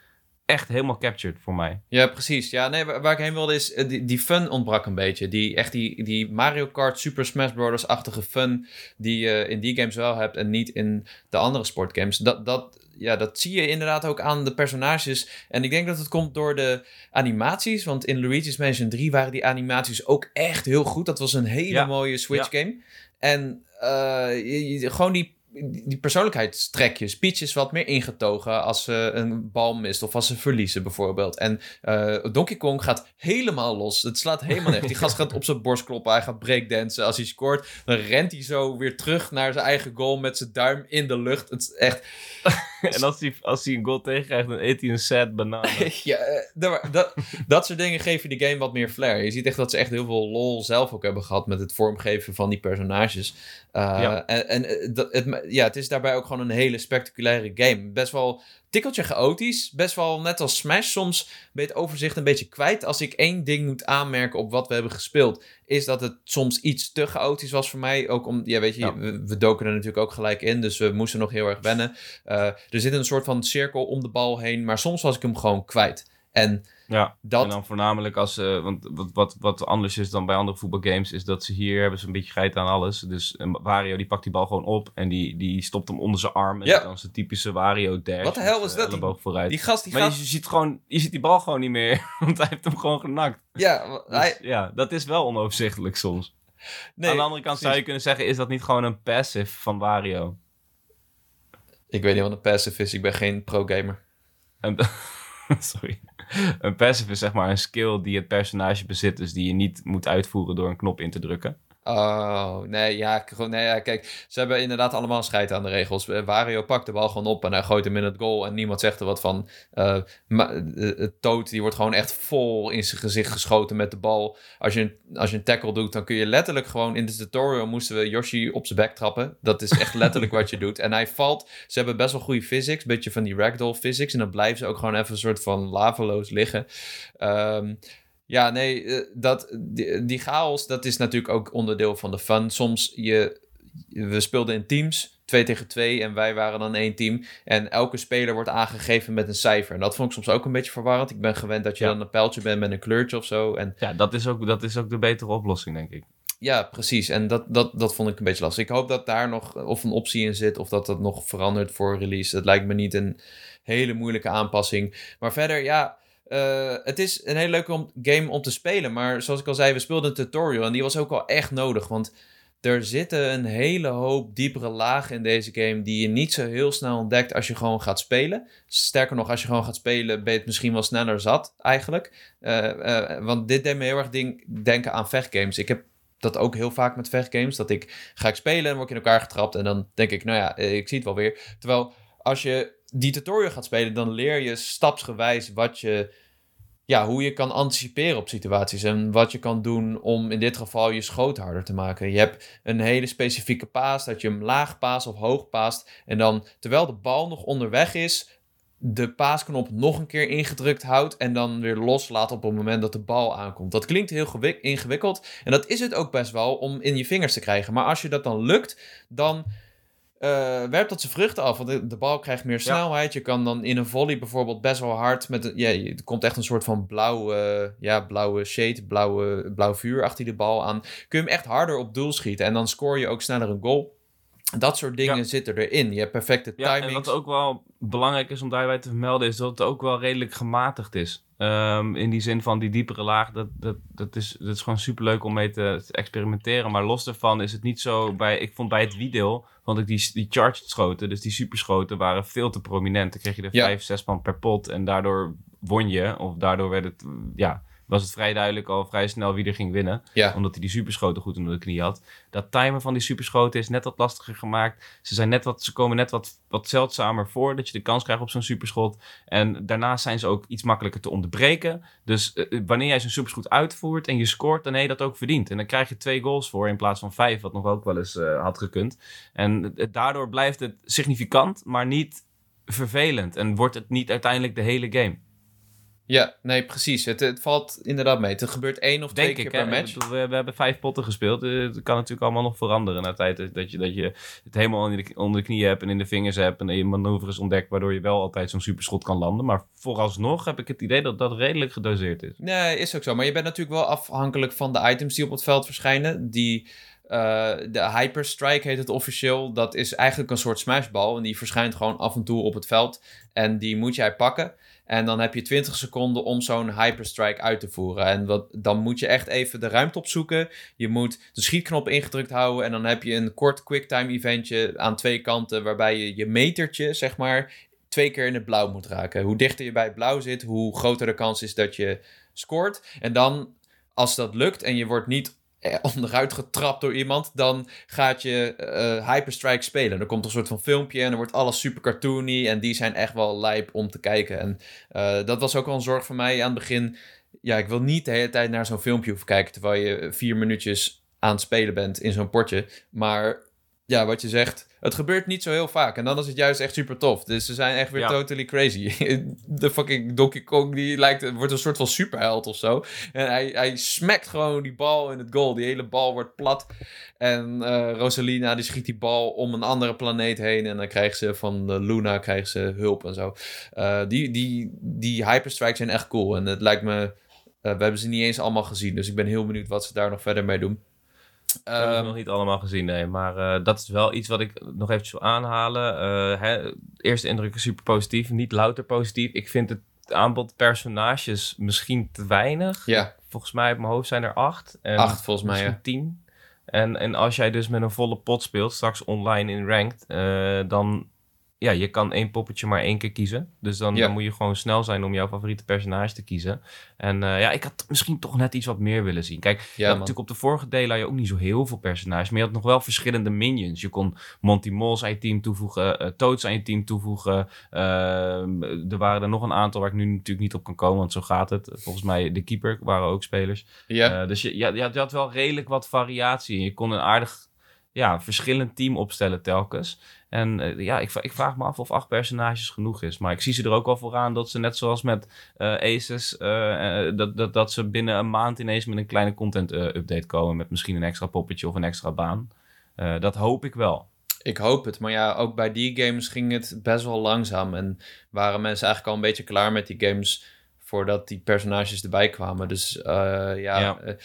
echt helemaal captured voor mij. Ja, precies. Ja, nee, waar, waar ik heen wilde is, eh, die, die fun ontbrak een beetje. Die, echt die, die Mario Kart Super Smash Bros.-achtige fun die je in die games wel hebt en niet in de andere sportgames. Dat, dat, ja, dat zie je inderdaad ook aan de personages. En ik denk dat het komt door de animaties, want in Luigi's Mansion 3 waren die animaties ook echt heel goed. Dat was een hele Ja. mooie Switch Ja. game. En eh, je- je- gewoon die die persoonlijkheidstrekjes. Peach is wat meer ingetogen als ze een bal mist of als ze verliezen bijvoorbeeld. En eh, Donkey Kong gaat helemaal los. Het slaat helemaal nergens. Die gast gaat op zijn borst kloppen. Hij gaat breakdansen. Als hij scoort, dan rent hij zo weer terug naar zijn eigen goal met zijn duim in de lucht. Het is echt... en als hij, als hij een goal tegenkrijgt, dan eet hij een sad banaan. [laughs] ja, eh, dat, dat, dat soort dingen geven die game wat meer flair. Je ziet echt dat ze echt heel veel lol zelf ook hebben gehad met het vormgeven van die personages. Uh, Ja. En, en eh, dat, het, ja, het is daarbij ook gewoon een hele spectaculaire game. Best wel tikkeltje chaotisch. Best wel net als Smash. Soms ben je het overzicht een beetje kwijt. Als ik één ding moet aanmerken op wat we hebben gespeeld, is dat het soms iets te chaotisch was voor mij. Ook om, ja, weet je, Ja. We, we doken er natuurlijk ook gelijk in. Dus we moesten nog heel erg wennen. Uh, er zit een soort van cirkel om de bal heen. Maar soms was ik hem gewoon kwijt. En Ja, dat. en dan voornamelijk als... eh, want wat, wat, wat anders is dan bij andere voetbalgames... is dat ze hier hebben ze een beetje geit aan alles. Dus eh, Wario die pakt die bal gewoon op... en die, die stopt hem onder zijn arm. En Ja. dan zijn typische Wario dash. Wat de hel zijn dat? Die- vooruit. Die gast, die maar gast. je, ziet gewoon, je ziet die bal gewoon niet meer. [laughs] Want hij heeft hem gewoon genakt. Ja, Dus, ja, dat is wel onoverzichtelijk soms. nee, Aan de andere kant zou je kunnen zeggen... is dat niet gewoon een passive van Wario? Ik weet niet wat een passive is. Ik ben geen pro-gamer. [laughs] Sorry. Een passive is zeg maar een skill die het personage bezit... dus die je niet moet uitvoeren door een knop in te drukken. Oh, nee, ja, nee, kijk, ze hebben inderdaad allemaal scheid aan de regels. Eh, Wario pakt de bal gewoon op en hij gooit hem in het goal en niemand zegt er wat van. Eh maar eh, Toad, die wordt gewoon echt vol in zijn gezicht geschoten met de bal. Als je, een, als je een tackle doet, dan kun je letterlijk gewoon... In de tutorial moesten we Yoshi op zijn bek trappen. Dat is echt letterlijk wat je doet. En hij valt... Ze hebben best wel goede physics, beetje van die ragdoll physics. En dan blijven ze ook gewoon even een soort van laveloos liggen. Ehm ja, nee, eh, dat, die, die chaos, dat is natuurlijk ook onderdeel van de fun. Soms, je, we speelden in teams, twee tegen twee, en wij waren dan één team. En elke speler wordt aangegeven met een cijfer. En dat vond ik soms ook een beetje verwarrend. Ik ben gewend dat je Ja. dan een pijltje bent met een kleurtje of zo. En Ja, dat is ook, dat is ook de betere oplossing, denk ik. ja, precies. En dat, dat, dat vond ik een beetje lastig. Ik hoop dat daar nog of een optie in zit, of dat dat nog verandert voor release. Het lijkt me niet een hele moeilijke aanpassing. Maar verder, ja, eh, het is een hele leuke om- game om te spelen. Maar zoals ik al zei, we speelden een tutorial en die was ook wel echt nodig. Want er zitten een hele hoop diepere lagen in deze game die je niet zo heel snel ontdekt als je gewoon gaat spelen. Sterker nog, als je gewoon gaat spelen, ben je het misschien wel sneller zat eigenlijk. Eh, eh, want dit deed me heel erg ding, denken aan vechtgames. Ik heb dat ook heel vaak met vechtgames. Dat ik ga ik spelen en word ik in elkaar getrapt. En dan denk ik, nou ja, ik zie het wel weer. Terwijl als je die tutorial gaat spelen, dan leer je stapsgewijs wat je, ja, hoe je kan anticiperen op situaties. En wat je kan doen om in dit geval je schoot harder te maken. Je hebt een hele specifieke paas, dat je hem laag paast of hoog paast. En dan, terwijl de bal nog onderweg is, de paasknop nog een keer ingedrukt houdt en dan weer loslaat op het moment dat de bal aankomt. Dat klinkt heel gewik- ingewikkeld en dat is het ook best wel om in je vingers te krijgen. Maar als je dat dan lukt, dan eh werpt dat zijn vruchten af. Want de, de bal krijgt meer snelheid. Je kan dan in een volley bijvoorbeeld best wel hard met... een- Ja, je- er komt echt een soort van blauwe, ja, blauwe shade, blauwe, blauw vuur achter die bal aan. Kun je hem echt harder op doel schieten. En dan score je ook sneller een goal. Dat soort dingen Ja. zitten erin. Je hebt perfecte Ja, timing. en wat ook wel belangrijk is om daarbij te vermelden, is dat het ook wel redelijk gematigd is. Ehm, in die zin van die diepere laag, dat, dat, dat, is, dat is gewoon superleuk om mee te, te experimenteren. Maar los daarvan is het niet zo bij. Ik vond bij het Wiedeel, vond ik die, die charged schoten, dus die superschoten, waren veel te prominent. Dan kreeg je er Ja. vijf, zes man per pot en daardoor won je. Of daardoor werd het, ja, was het vrij duidelijk al vrij snel wie er ging winnen ja. omdat hij die superschoten goed onder de knie had. Dat timen van die superschoten is net wat lastiger gemaakt. Ze, zijn net wat, ze komen net wat, wat zeldzamer voor dat je de kans krijgt op zo'n superschot. En daarnaast zijn ze ook iets makkelijker te onderbreken. Dus eh, wanneer jij zo'n superschot uitvoert en je scoort, dan heb je dat ook verdiend. En dan krijg je twee goals voor in plaats van vijf, wat nog ook wel eens eh, had gekund. En eh, daardoor blijft het significant, maar niet vervelend. En wordt het niet uiteindelijk de hele game. Ja, nee, precies. Het, het valt inderdaad mee. Het gebeurt één of twee keer per match. Bedoel, We, we hebben vijf potten gespeeld. Eh, Het kan natuurlijk allemaal nog veranderen na tijd. dat- Dat je, dat je het helemaal onder de, onder de knieën hebt en in de vingers hebt. En je manoeuvres ontdekt waardoor je wel altijd zo'n superschot kan landen. Maar vooralsnog heb ik het idee dat dat redelijk gedoseerd is. Nee, is ook zo. Maar je bent natuurlijk wel afhankelijk van de items die op het veld verschijnen. Die, eh, de Hyperstrike heet het officieel. Dat is eigenlijk een soort smashbal. En die verschijnt gewoon af en toe op het veld. En die moet jij pakken. En dan heb je 20 seconden om zo'n Hyperstrike uit te voeren. En wat, dan moet je echt even de ruimte opzoeken. Je moet de schietknop ingedrukt houden. En dan heb je een kort quicktime eventje aan twee kanten. Waarbij je je metertje, zeg maar, twee keer in het blauw moet raken. Hoe dichter je bij het blauw zit, hoe groter de kans is dat je scoort. En dan, als dat lukt en je wordt niet [laughs] onderuit getrapt door iemand, dan gaat je eh, Hyperstrike spelen. Er komt een soort van filmpje en dan wordt alles super cartoony en die zijn echt wel lijp om te kijken. En eh, dat was ook wel een zorg voor mij aan het begin. Ja, ik wil niet de hele tijd naar zo'n filmpje hoeven kijken terwijl je vier minuutjes aan het spelen bent in zo'n potje. Maar ja, wat je zegt, het gebeurt niet zo heel vaak. En dan is het juist echt super tof. Dus ze zijn echt weer Ja. totally crazy. [laughs] De fucking Donkey Kong, die lijkt, wordt een soort van superheld of zo. En hij, hij smakt gewoon die bal in het goal. Die hele bal wordt plat. En eh, Rosalina, die schiet die bal om een andere planeet heen. En dan krijgt ze van de Luna krijgt ze hulp en zo. Eh, die, die, die hyperstrikes zijn echt cool. En het lijkt me... eh, we hebben ze niet eens allemaal gezien. Dus ik ben heel benieuwd wat ze daar nog verder mee doen. Ik heb het Ehm, nog niet allemaal gezien, nee. Maar eh, dat is wel iets wat ik nog eventjes wil aanhalen. Eh, hè, eerste indruk is super positief, niet louter positief. Ik vind het aanbod personages misschien te weinig. ja, Volgens mij op mijn hoofd zijn er acht. En acht volgens mij. Ja. tien. En, en als jij dus met een volle pot speelt, straks online in ranked, eh, dan ja, je kan één poppetje maar één keer kiezen. Dus dan, Ja. dan moet je gewoon snel zijn om jouw favoriete personage te kiezen. En eh, ja, ik had misschien toch net iets wat meer willen zien. Kijk, Ja, natuurlijk op de vorige delen had je ook niet zo heel veel personages, maar je had nog wel verschillende minions. Je kon Monty Moles aan je team toevoegen, eh Toads aan je team toevoegen. Ehm, er waren er nog een aantal waar ik nu natuurlijk niet op kan komen, want zo gaat het. Volgens mij de keeper waren ook spelers. Ja. Eh, dus je, had- je had wel redelijk wat variatie. Je kon een aardig ja, verschillend team opstellen telkens. En eh, ja, ik, ik vraag me af of acht personages genoeg is. Maar ik zie ze er ook wel voor aan dat ze net zoals met eh, Aces... eh, dat, dat, dat ze binnen een maand ineens met een kleine content-update komen... met misschien een extra poppetje of een extra baan. Dat hoop ik wel. Ik hoop het. Maar ja, ook bij die games ging het best wel langzaam. En waren mensen eigenlijk al een beetje klaar met die games voordat die personages erbij kwamen. Dus eh, ja, Ja. eh,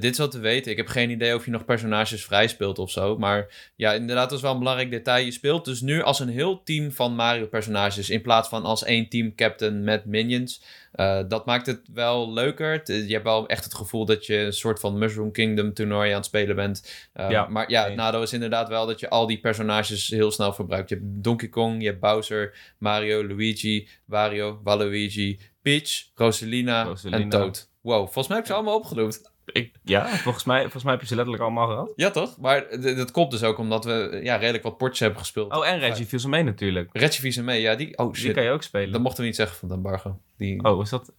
dit is wat te weten. Ik heb geen idee of je nog personages vrij speelt of zo. Maar ja, inderdaad, dat is wel een belangrijk detail. Je speelt dus nu als een heel team van Mario-personages... in plaats van als één team captain met minions. Eh, dat maakt het wel leuker. Je hebt wel echt het gevoel dat je een soort van Mushroom Kingdom toernooi aan het spelen bent. Ja, maar ja, het nadeel is inderdaad wel dat je al die personages heel snel verbruikt. Je hebt Donkey Kong, je hebt Bowser, Mario, Luigi, Wario, Waluigi, Peach, Rosalina, Rosalina. en Toad. Wow, volgens mij heb ik ze allemaal opgenoemd. Ik, ja, volgens mij, volgens mij heb je ze letterlijk allemaal gehad. Ja, toch? Maar dat komt dus ook omdat we ja, redelijk wat potjes hebben gespeeld. Oh, en Reggie viel ze mee natuurlijk. Reggie Fils-Aimé, ja, die... Oh Die shit, kan je ook spelen. dat mochten we niet zeggen van het embargo. Die... Oh, is dat...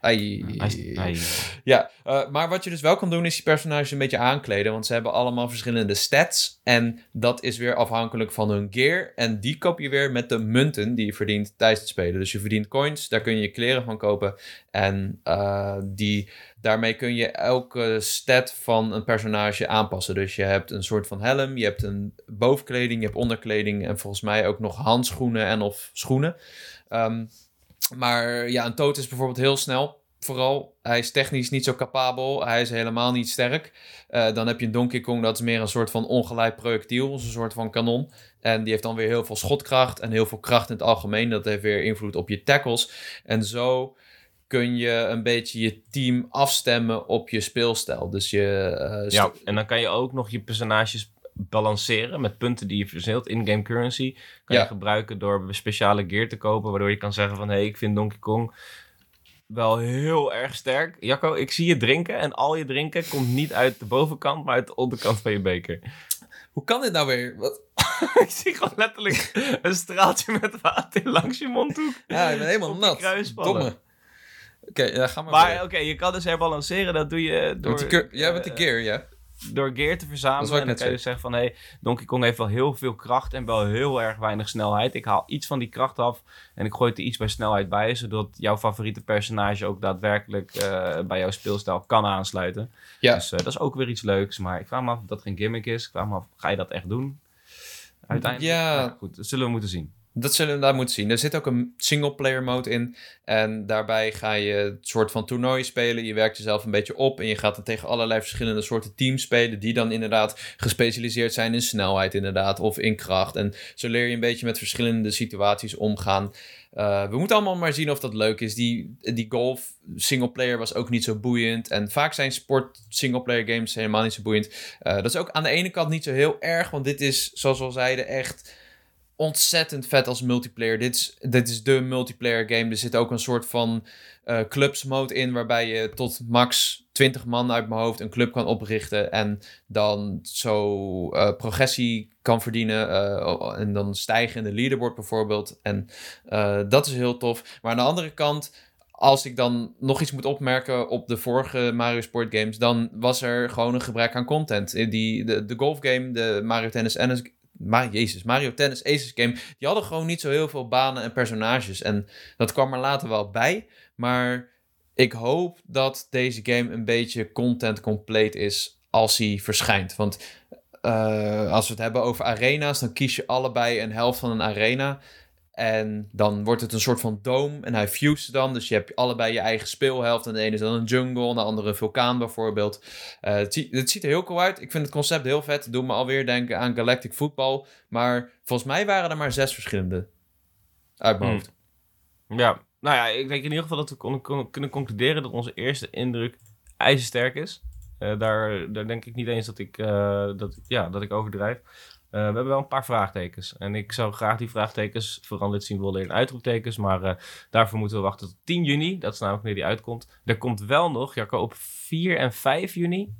Ai. Ja, eh, maar wat je dus wel kan doen is die personages een beetje aankleden. Want ze hebben allemaal verschillende stats. En dat is weer afhankelijk van hun gear. En die koop je weer met de munten die je verdient tijdens het spelen. Dus je verdient coins, daar kun je je kleren van kopen. En eh, die, daarmee kun je elke stat van een personage aanpassen. Dus je hebt een soort van helm, je hebt een bovenkleding, je hebt onderkleding. En volgens mij ook nog handschoenen en of schoenen. Ehm, maar ja, een toad is bijvoorbeeld heel snel. Vooral, hij is technisch niet zo capabel. Hij is helemaal niet sterk. Eh, dan heb je een Donkey Kong, dat is meer een soort van ongeleid projectiel. Een soort van kanon. En die heeft dan weer heel veel schotkracht en heel veel kracht in het algemeen. Dat heeft weer invloed op je tackles. En zo kun je een beetje je team afstemmen op je speelstijl. Dus je... eh, Ja, en dan kan je ook nog je personages balanceren met punten die je verzelt. In-game currency kan Ja. je gebruiken door speciale gear te kopen. Waardoor je kan zeggen van... Hé, hey, ik vind Donkey Kong wel heel erg sterk. Jacco, ik zie je drinken. En al je drinken komt niet uit de bovenkant, maar uit de onderkant van je beker. Hoe kan dit nou weer? Wat? [laughs] ik zie gewoon letterlijk een straaltje met water langs je mondhoek. Ja, ik ben helemaal nat. Domme. Oké, ja, ga maar. Oké, je kan dus herbalanceren. Dat doe je door... Met die ja, met die eh, gear, ja. door gear te verzamelen. En dan net kan je dus zeggen van... Hey, Donkey Kong heeft wel heel veel kracht en wel heel erg weinig snelheid. Ik haal iets van die kracht af en ik gooi er iets bij snelheid bij... zodat jouw favoriete personage ook daadwerkelijk eh, bij jouw speelstijl kan aansluiten. Ja. Dus eh, dat is ook weer iets leuks. Maar ik vraag me af of dat geen gimmick is. Ik vraag me af, ga je dat echt doen? Uiteindelijk? Ja. Nou goed, dat zullen we moeten zien. Dat zullen we daar moeten zien. Er zit ook een single-player mode in. En daarbij ga je een soort van toernooi spelen. Je werkt jezelf een beetje op. En je gaat dan tegen allerlei verschillende soorten teams spelen. Die dan inderdaad gespecialiseerd zijn in snelheid, inderdaad. Of in kracht. En zo leer je een beetje met verschillende situaties omgaan. Eh, we moeten allemaal maar zien of dat leuk is. Die, die golf singleplayer was ook niet zo boeiend. En vaak zijn sport singleplayer games helemaal niet zo boeiend. Eh, dat is ook aan de ene kant niet zo heel erg. Want dit is, zoals we al zeiden, echt ontzettend vet als multiplayer. Dit is, dit is de multiplayer game. Er zit ook een soort van eh, clubs mode in, waarbij je tot max 20 man uit mijn hoofd een club kan oprichten en dan zo eh, progressie kan verdienen eh, en dan stijgen in de leaderboard bijvoorbeeld. En dat is heel tof. Maar aan de andere kant, als ik dan nog iets moet opmerken op de vorige Mario Sport games, dan was er gewoon een gebrek aan content. Die, de, de golfgame, de Mario Tennis maar Jezus, Mario Tennis Aces game, die hadden gewoon niet zo heel veel banen en personages. En dat kwam er later wel bij. Maar ik hoop dat deze game een beetje content compleet is als hij verschijnt. Want eh, als we het hebben over arena's, dan kies je allebei een helft van een arena. En dan wordt het een soort van dome en hij fuse dan. Dus je hebt allebei je eigen speelhelft. En de ene is dan een jungle, en de andere een vulkaan bijvoorbeeld. Eh, het, ziet, het ziet er heel cool uit. Ik vind het concept heel vet. Het doet me alweer denken aan Galactic Football. Maar volgens mij waren er maar zes verschillende. Uit mijn Hmm. hoofd. Ja, nou ja, ik denk in ieder geval dat we kon- kon- kunnen concluderen dat onze eerste indruk ijzersterk is. Eh, daar, daar denk ik niet eens dat ik, eh, dat, ja, dat ik overdrijf. Eh, we hebben wel een paar vraagtekens. En ik zou graag die vraagtekens veranderd zien willen in uitroeptekens. Maar eh, daarvoor moeten we wachten tot 10 juni. Dat is namelijk wanneer die uitkomt. Er komt wel nog, Jacco, op 4 en 5 juni...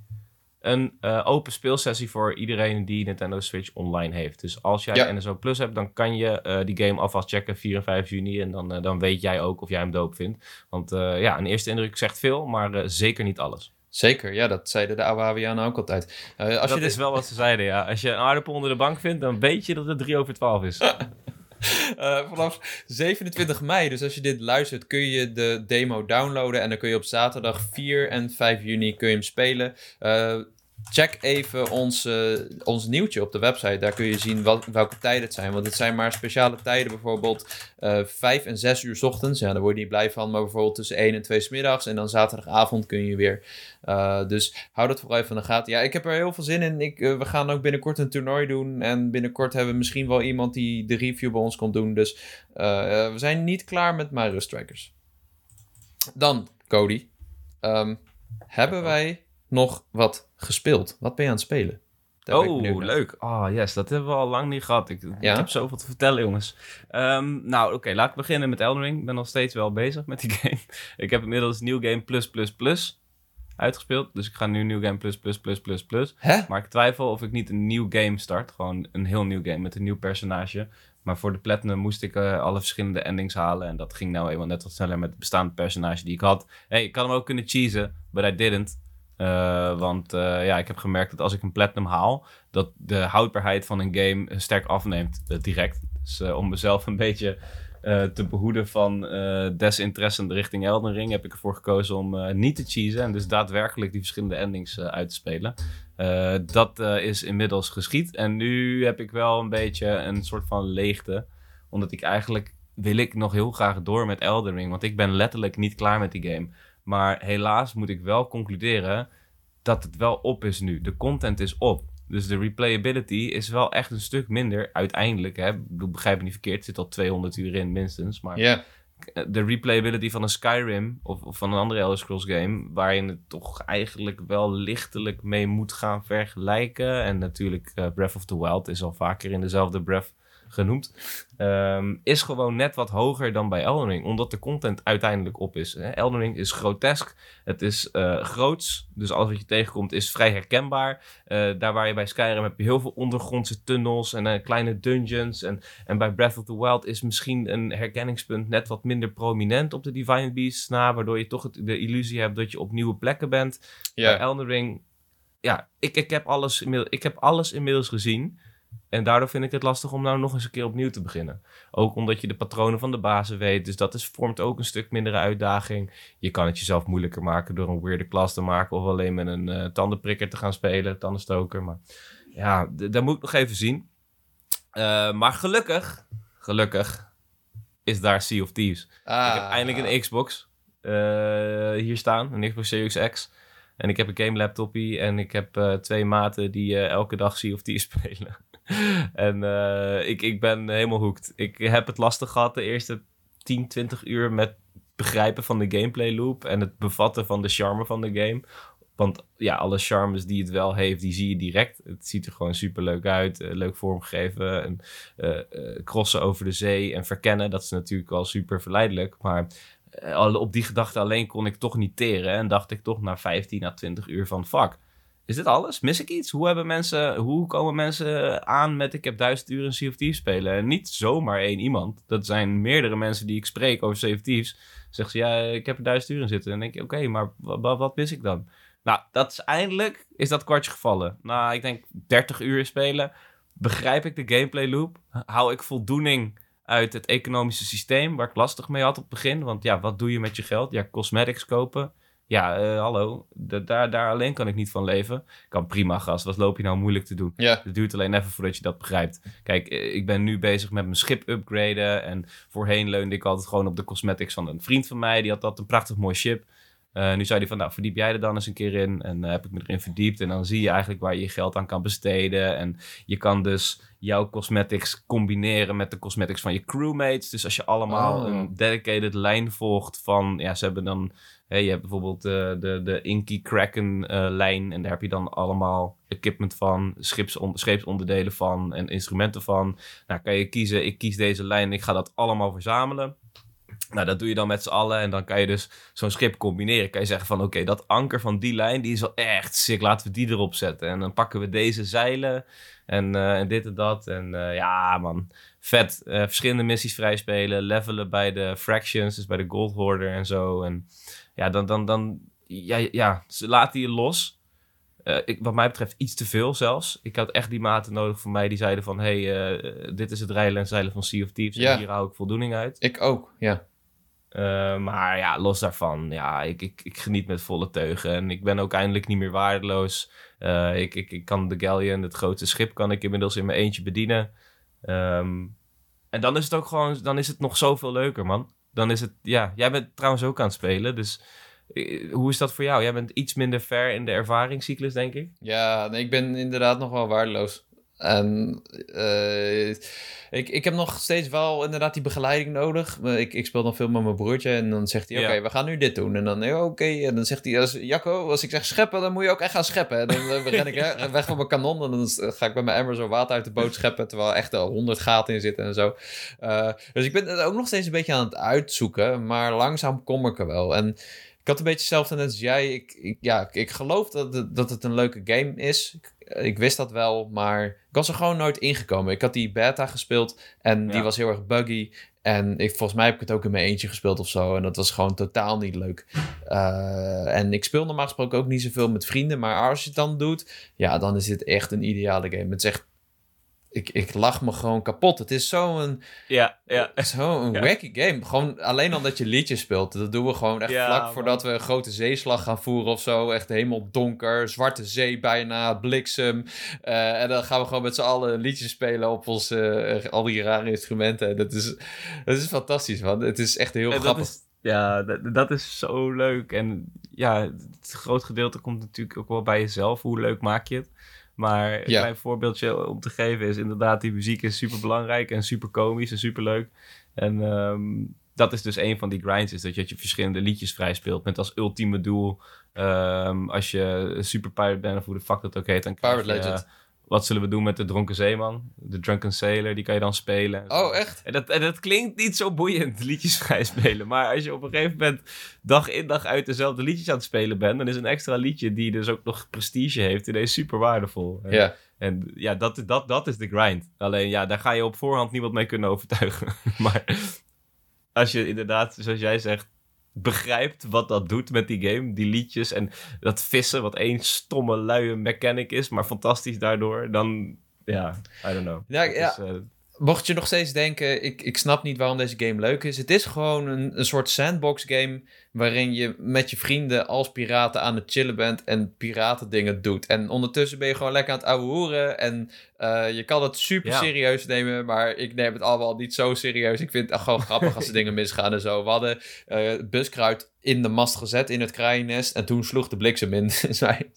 een eh, open speelsessie voor iedereen die Nintendo Switch online heeft. Dus als jij Ja. NSO Plus hebt, dan kan je die game alvast checken 4 en 5 juni. En dan, dan weet jij ook of jij hem doop vindt. Want ja, een eerste indruk zegt veel, maar zeker niet alles. Zeker, ja, dat zeiden de oude Havianen ook altijd. Eh, als dat je is wel wat ze zeiden, ja. Als je een aardappel onder de bank vindt, dan weet je dat het 3 over 12 is. [laughs] Eh, vanaf 27 mei, dus als je dit luistert, kun je de demo downloaden. En dan kun je op zaterdag 4 en 5 juni kun je hem spelen. Eh, check even ons, eh, ons nieuwtje op de website. Daar kun je zien welke tijden het zijn. Want het zijn maar speciale tijden, bijvoorbeeld eh 5 en 6 uur 's ochtends. Ja, daar word je niet blij van. Maar bijvoorbeeld tussen 1 en 2 's middags. En dan zaterdagavond kun je weer. Eh, dus hou dat vooral even in de gaten. Ja, ik heb er heel veel zin in. Ik, we gaan ook binnenkort een toernooi doen. En binnenkort hebben we misschien wel iemand die de review bij ons komt doen. Dus we zijn niet klaar met Mario Strikers. Dan, Cody. Ehm, hebben wij nog wat gespeeld? Wat ben je aan het spelen? Daar Oh, leuk. Oh, yes. Dat hebben we al lang niet gehad. Ik, Ja? ik heb zoveel te vertellen, jongens. Ehm, nou, oké. laat ik beginnen met Elden Ring. Ik ben nog steeds wel bezig met die [laughs] game. ik heb inmiddels New Game Plus Plus Plus uitgespeeld. Dus ik ga nu New Game Plus Plus Plus Plus Plus. Hè? Maar ik twijfel of ik niet een nieuw game start. Gewoon een heel nieuw game met een nieuw personage. Maar voor de Platinum moest ik eh, alle verschillende endings halen. En dat ging nou eenmaal net wat sneller met het bestaande personage die ik had. hey, ik kan hem ook kunnen cheesen, but I didn't. Uh, want uh, ja, ik heb gemerkt dat als ik een Platinum haal, dat de houdbaarheid van een game sterk afneemt direct. Dus om mezelf een beetje te behoeden van desinteresse richting Elden Ring, heb ik ervoor gekozen om niet te cheesen. En dus daadwerkelijk die verschillende endings uit te spelen. Dat is inmiddels geschied. En nu heb ik wel een beetje een soort van leegte. Omdat ik eigenlijk wil ik nog heel graag door met Elden Ring. Want ik ben letterlijk niet klaar met die game. Maar helaas moet ik wel concluderen dat het wel op is nu. De content is op. Dus de replayability is wel echt een stuk minder uiteindelijk. Hè? Ik begrijp me niet verkeerd, er zit al 200 uur in minstens. Maar yeah de replayability van een Skyrim of, of, van een andere Elder Scrolls game, waar je het toch eigenlijk wel lichtelijk mee moet gaan vergelijken. En natuurlijk uh, Breath of the Wild is al vaker in dezelfde Breath genoemd, ehm, is gewoon net wat hoger dan bij Elden Ring, omdat de content uiteindelijk op is. Hè? Elden Ring is grotesk, het is uh, groots, dus alles wat je tegenkomt is vrij herkenbaar. Uh, daar waar je bij Skyrim heb je heel veel ondergrondse tunnels en uh, kleine dungeons. En, en bij Breath of the Wild is misschien een herkenningspunt net wat minder prominent op de Divine Beasts na, waardoor je toch het, de illusie hebt dat je op nieuwe plekken bent. Ja. Bij Elden Ring, ja, ik, ik, heb alles ik heb alles inmiddels gezien. En daardoor vind ik het lastig om nou nog eens een keer opnieuw te beginnen. Ook omdat je de patronen van de bazen weet. Dus dat is, vormt ook een stuk mindere uitdaging. Je kan het jezelf moeilijker maken door een weirde klas te maken. Of alleen met een uh, tandenprikker te gaan spelen, tandenstoker. Maar ja, dat moet ik nog even zien. Uh, maar gelukkig, gelukkig is daar Sea of Thieves. Ah. Ik heb eindelijk een Xbox uh, hier staan. Een Xbox Series X. En ik heb een game laptopie en ik heb twee maten die elke dag Sea of Thieves [laughs] spelen. [laughs] en uh, ik, ik ben helemaal hooked. Ik heb het lastig gehad de eerste 10, 20 uur met begrijpen van de gameplay loop en het bevatten van de charme van de game. Want ja, alle charmes die het wel heeft, die zie je direct. Het ziet er gewoon super leuk uit. Leuk vormgegeven. En, uh, crossen over de zee en verkennen. Dat is natuurlijk al super verleidelijk. Maar op die gedachte alleen kon ik toch niet teren. En dacht ik toch na 15 à 20 uur van fuck is dit alles? Mis ik iets? Hoe, hebben mensen, hoe komen mensen aan met ik heb duizend uur in Sea spelen? En niet zomaar één iemand. Dat zijn meerdere mensen die ik spreek over Sea of. Zeggen ze, ja, ik heb er duizend uur in zitten. En dan denk je, oké, maar wat, mis ik dan? Nou, dat is eindelijk, is dat kwartje gevallen. Nou, ik denk 30 uur spelen. Begrijp ik de gameplay loop? Hou ik voldoening uit het economische systeem, waar ik lastig mee had op het begin? Want ja, wat doe je met je geld? Ja, cosmetics kopen ja, uh, hallo, daar, daar alleen kan ik niet van leven. Kan prima, gast. Wat loop je nou moeilijk te doen? Ja. Het duurt alleen even voordat je dat begrijpt. Kijk, eh, ik ben nu bezig met mijn schip upgraden. En voorheen leunde ik altijd gewoon op de cosmetics van een vriend van mij. Die had dat een prachtig mooi ship. Uh, nu zei hij van, nou, verdiep jij er dan eens een keer in. En uh, heb ik me erin verdiept. En dan zie je eigenlijk waar je je geld aan kan besteden. En je kan dus jouw cosmetics combineren met de cosmetics van je crewmates. Dus als je allemaal Oh. een dedicated lijn volgt van... Ja, ze hebben dan... Je hebt bijvoorbeeld eh, de, de Inky Kraken eh, lijn. En daar heb je dan allemaal equipment van. Schipson, scheepsonderdelen van. En instrumenten van. Nou, kan je kiezen, ik kies deze lijn. Ik ga dat allemaal verzamelen. Nou, dat doe je dan met z'n allen. En dan kan je dus zo'n schip combineren. Kan je zeggen van, oké, dat anker van die lijn, die is wel echt sick. Laten we die erop zetten. En dan pakken we deze zeilen. En, eh, en dit en dat. En eh, ja, man. Vet. Eh, verschillende missies vrijspelen. Levelen bij de fractions. Dus bij de gold hoarder en zo. En ja, dan... dan, dan ja, ja, ze laten je los. Uh, ik, wat mij betreft iets te veel zelfs. Ik had echt die maten nodig voor mij die zeiden van... hey, uh, dit is het rijlen en zeilen van Sea of Thieves. Ja. En hier hou ik voldoening uit. Ik ook, ja. Uh, maar ja, los daarvan, ja, ik, ik, ik geniet met volle teugen. En ik ben ook eindelijk niet meer waardeloos. Ik, ik, ik kan de Galleon, het grote schip, kan ik inmiddels in mijn eentje bedienen. Um, en dan is het ook gewoon, dan is het nog zoveel leuker, man. Dan is het, ja, jij bent trouwens ook aan het spelen, dus eh, hoe is dat voor jou? Jij bent iets minder ver in de ervaringscyclus, denk ik. Ja, nee, ik ben inderdaad nog wel waardeloos. En uh, ik, ik heb nog steeds wel inderdaad die begeleiding nodig. Ik, ik speel dan veel met mijn broertje en dan zegt hij, oké, okay, ja. we gaan nu dit doen. En dan, oké, okay. en dan zegt hij, als, Jacco, als ik zeg scheppen, dan moet je ook echt gaan scheppen. En dan uh, ren ik [laughs] weg van mijn kanon en dan ga ik met mijn emmer zo water uit de boot scheppen, terwijl echt al honderd gaten in zitten en zo. Uh, dus ik ben het ook nog steeds een beetje aan het uitzoeken, maar langzaam kom ik er wel. En ik had een beetje hetzelfde net als jij. Ik, ik, ja, ik geloof dat het, dat het een leuke game is. Ik, ik wist dat wel, maar ik was er gewoon nooit ingekomen. Ik had die beta gespeeld en die was heel erg buggy. En ik, volgens mij heb ik het ook in mijn eentje gespeeld of zo. En dat was gewoon totaal niet leuk. Eh, en ik speel normaal gesproken ook niet zoveel met vrienden. Maar als je het dan doet, ja, dan is dit echt een ideale game. Het is echt... Ik, ik lach me gewoon kapot. Het is zo'n Ja, ja. zo'n [laughs] Ja. wacky game. Gewoon alleen al dat je liedjes speelt. Dat doen we gewoon echt Ja, vlak man. voordat we een grote zeeslag gaan voeren of zo. Echt helemaal donker, zwarte zee bijna, bliksem. Eh, en dan gaan we gewoon met z'n allen liedjes spelen op ons, eh, al die rare instrumenten. En Dat is, dat is fantastisch, man. Het is echt heel En dat grappig. is, ja, dat, dat is zo leuk. En ja, het groot gedeelte komt natuurlijk ook wel bij jezelf. Hoe leuk maak je het? Maar een Ja. klein voorbeeldje om te geven is inderdaad, die muziek is super belangrijk en super komisch en super leuk. En ehm, dat is dus een van die grinds, is dat je, dat je verschillende liedjes vrij speelt. Met als ultieme doel, ehm, als je een super pirate bent of hoe de fuck dat ook heet. Dan krijg Pirate je, Legend. Wat zullen we doen met de dronken zeeman? De drunken sailor, die kan je dan spelen. Oh, echt? En dat, en dat klinkt niet zo boeiend, [laughs] liedjes vrij spelen. Maar als je op een gegeven moment dag in dag uit dezelfde liedjes aan het spelen bent... dan is een extra liedje die dus ook nog prestige heeft ineens super waardevol. En, Ja. en ja, dat, dat, dat is de grind. Alleen ja, daar ga je op voorhand niemand mee kunnen overtuigen. [laughs] maar als je inderdaad, zoals jij zegt, begrijpt wat dat doet met die game. Die liedjes en dat vissen, wat één stomme luie mechanic is... maar fantastisch daardoor, dan... Ja, I don't know. Ja, Dat ja. is, eh, Mocht je nog steeds denken, ik, ik snap niet waarom deze game leuk is. Het is gewoon een, een soort sandbox game waarin je met je vrienden als piraten aan het chillen bent en piratendingen doet. En ondertussen ben je gewoon lekker aan het ouwe hoeren en eh, je kan het super Ja. serieus nemen, maar ik neem het allemaal niet zo serieus. Ik vind het gewoon grappig als er [laughs] dingen misgaan en zo. We hadden eh, buskruid in de mast gezet in het kraaiennest en toen sloeg de bliksem in. [laughs]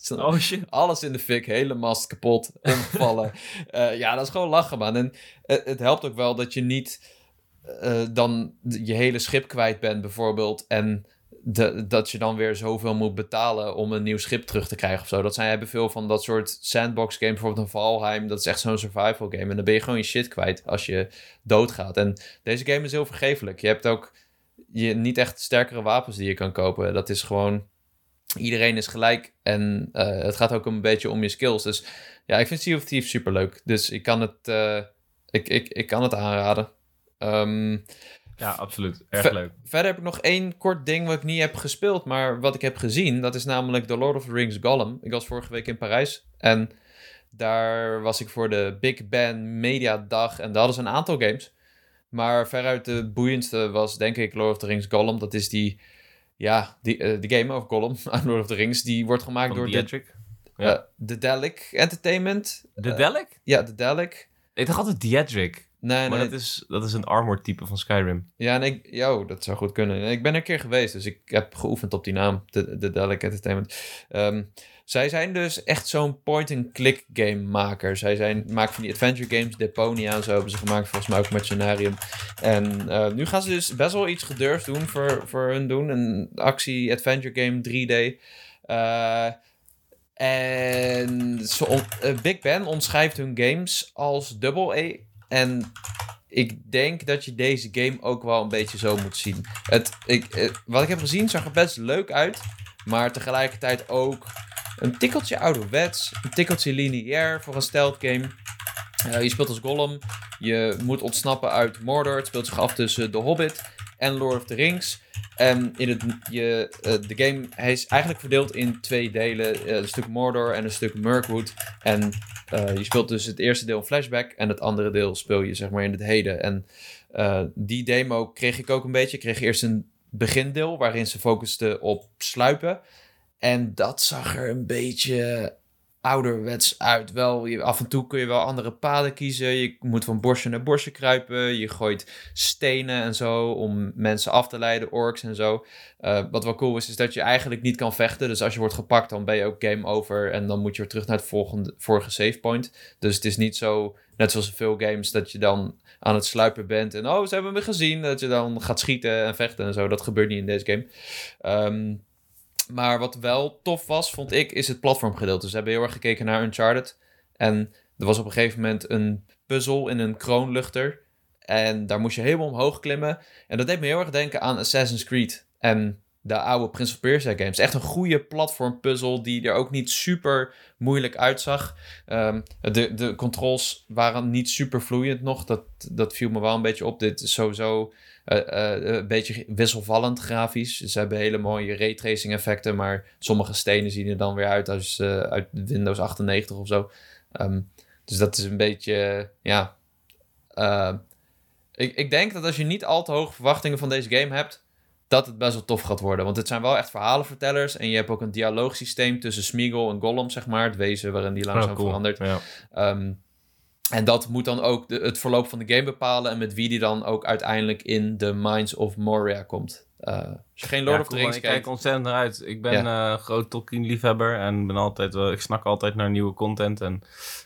Oh shit. alles in de fik, hele mast kapot, [laughs] omgevallen. Eh, ja, dat is gewoon lachen, man. En het helpt ook wel dat je niet eh, dan je hele schip kwijt bent, bijvoorbeeld. En de, dat je dan weer zoveel moet betalen om een nieuw schip terug te krijgen of zo. Dat zijn hebben veel van dat soort sandbox games, bijvoorbeeld een Valheim. Dat is echt zo'n survival game. En dan ben je gewoon je shit kwijt als je doodgaat. En deze game is heel vergeeflijk. Je hebt ook je, niet echt sterkere wapens die je kan kopen. Dat is gewoon iedereen is gelijk en eh, het gaat ook een beetje om je skills. Dus ja, ik vind Sea of Thieves super leuk. Dus ik kan het, eh, ik, ik, ik kan het aanraden. Ehm, Ja, absoluut. Erg Ver- leuk. verder heb ik nog één kort ding wat ik niet heb gespeeld, maar wat ik heb gezien. Dat is namelijk The Lord of the Rings Gollum. Ik was vorige week in Parijs en daar was ik voor de Big Ben Media Dag en daar hadden ze een aantal games. Maar veruit de boeiendste was denk ik Lord of the Rings Gollum. Dat is die, ja, die, eh, die game over Gollum [laughs] aan Lord of the Rings. Die wordt gemaakt Van door de, Diedrich. Ja. eh, de Dalek Entertainment. De Eh, Dalek? Ja, de Dalek. Ik dacht altijd Diedrich. Nee, Maar nee. dat is, dat is een armored type van Skyrim. Ja, en ik, yo, dat zou goed kunnen. En Ik ben er een keer geweest, dus ik heb geoefend op die naam, de, de Dalek Entertainment. Ehm, zij zijn dus echt zo'n point-and-click game maker. Zij zijn, maken van die adventure games, Deponia en zo hebben ze gemaakt, volgens mij ook. En eh, nu gaan ze dus best wel iets gedurfd doen voor, voor hun doen. Een actie-adventure game 3D. Eh, en eh, Big Ben omschrijft hun games als double A. En ik denk dat je deze game ook wel een beetje zo moet zien. Het, ik, wat ik heb gezien zag er best leuk uit. Maar tegelijkertijd ook een tikkeltje ouderwets. Een tikkeltje lineair voor een stealth game. Eh, je speelt als Gollum. Je moet ontsnappen uit Mordor. Het speelt zich af tussen The Hobbit en Lord of the Rings. En in het, je, eh, de game hij is eigenlijk verdeeld in twee delen. Eh, een stuk Mordor en een stuk Mirkwood. En je speelt dus het eerste deel flashback. En het andere deel speel je zeg maar in het heden. En die demo kreeg ik ook een beetje. Ik kreeg eerst een begindeel waarin ze focusten op sluipen. En dat zag er een beetje ouderwets uit. Wel, af en toe kun je wel andere paden kiezen. Je moet van bosje naar bosje kruipen. Je gooit stenen en zo om mensen af te leiden, orks en zo. Eh, wat wel cool is, is dat je eigenlijk niet kan vechten. Dus als je wordt gepakt, dan ben je ook game over. En dan moet je weer terug naar het volgende, vorige save point. Dus het is niet zo, net zoals in veel games, dat je dan aan het sluipen bent. En oh, ze hebben me gezien. Dat je dan gaat schieten en vechten en zo. Dat gebeurt niet in deze game. Ehm, maar wat wel tof was, vond ik, is het platformgedeelte. Ze hebben heel erg gekeken naar Uncharted. En er was op een gegeven moment een puzzel in een kroonluchter. En daar moest je helemaal omhoog klimmen. En dat deed me heel erg denken aan Assassin's Creed. En de oude Prince of Persia games. Echt een goede platformpuzzel die er ook niet super moeilijk uitzag. Ehm, de, de controls waren niet super vloeiend nog. Dat, dat viel me wel een beetje op. Dit is sowieso uh, uh, een beetje wisselvallend grafisch. Ze hebben hele mooie raytracing effecten, maar sommige stenen zien er dan weer uit als uh, uit Windows 98 of zo. Um, dus dat is een beetje, ja. ik, ik denk dat als je niet al te hoge verwachtingen van deze game hebt, dat het best wel tof gaat worden. Want het zijn wel echt verhalenvertellers. En je hebt ook een dialoogsysteem tussen Smeagol en Gollum, zeg maar. Het wezen waarin die langzaam Oh, cool. verandert. Ja. Ehm, en dat moet dan ook de, het verloop van de game bepalen. En met wie die dan ook uiteindelijk in de Mines of Moria komt. Eh, als je geen Lord Ja, of the Rings Ik kijk ontzettend naar uit. Ik ben eh groot Tolkien-liefhebber en ben altijd, wel- ik snak altijd naar nieuwe content. En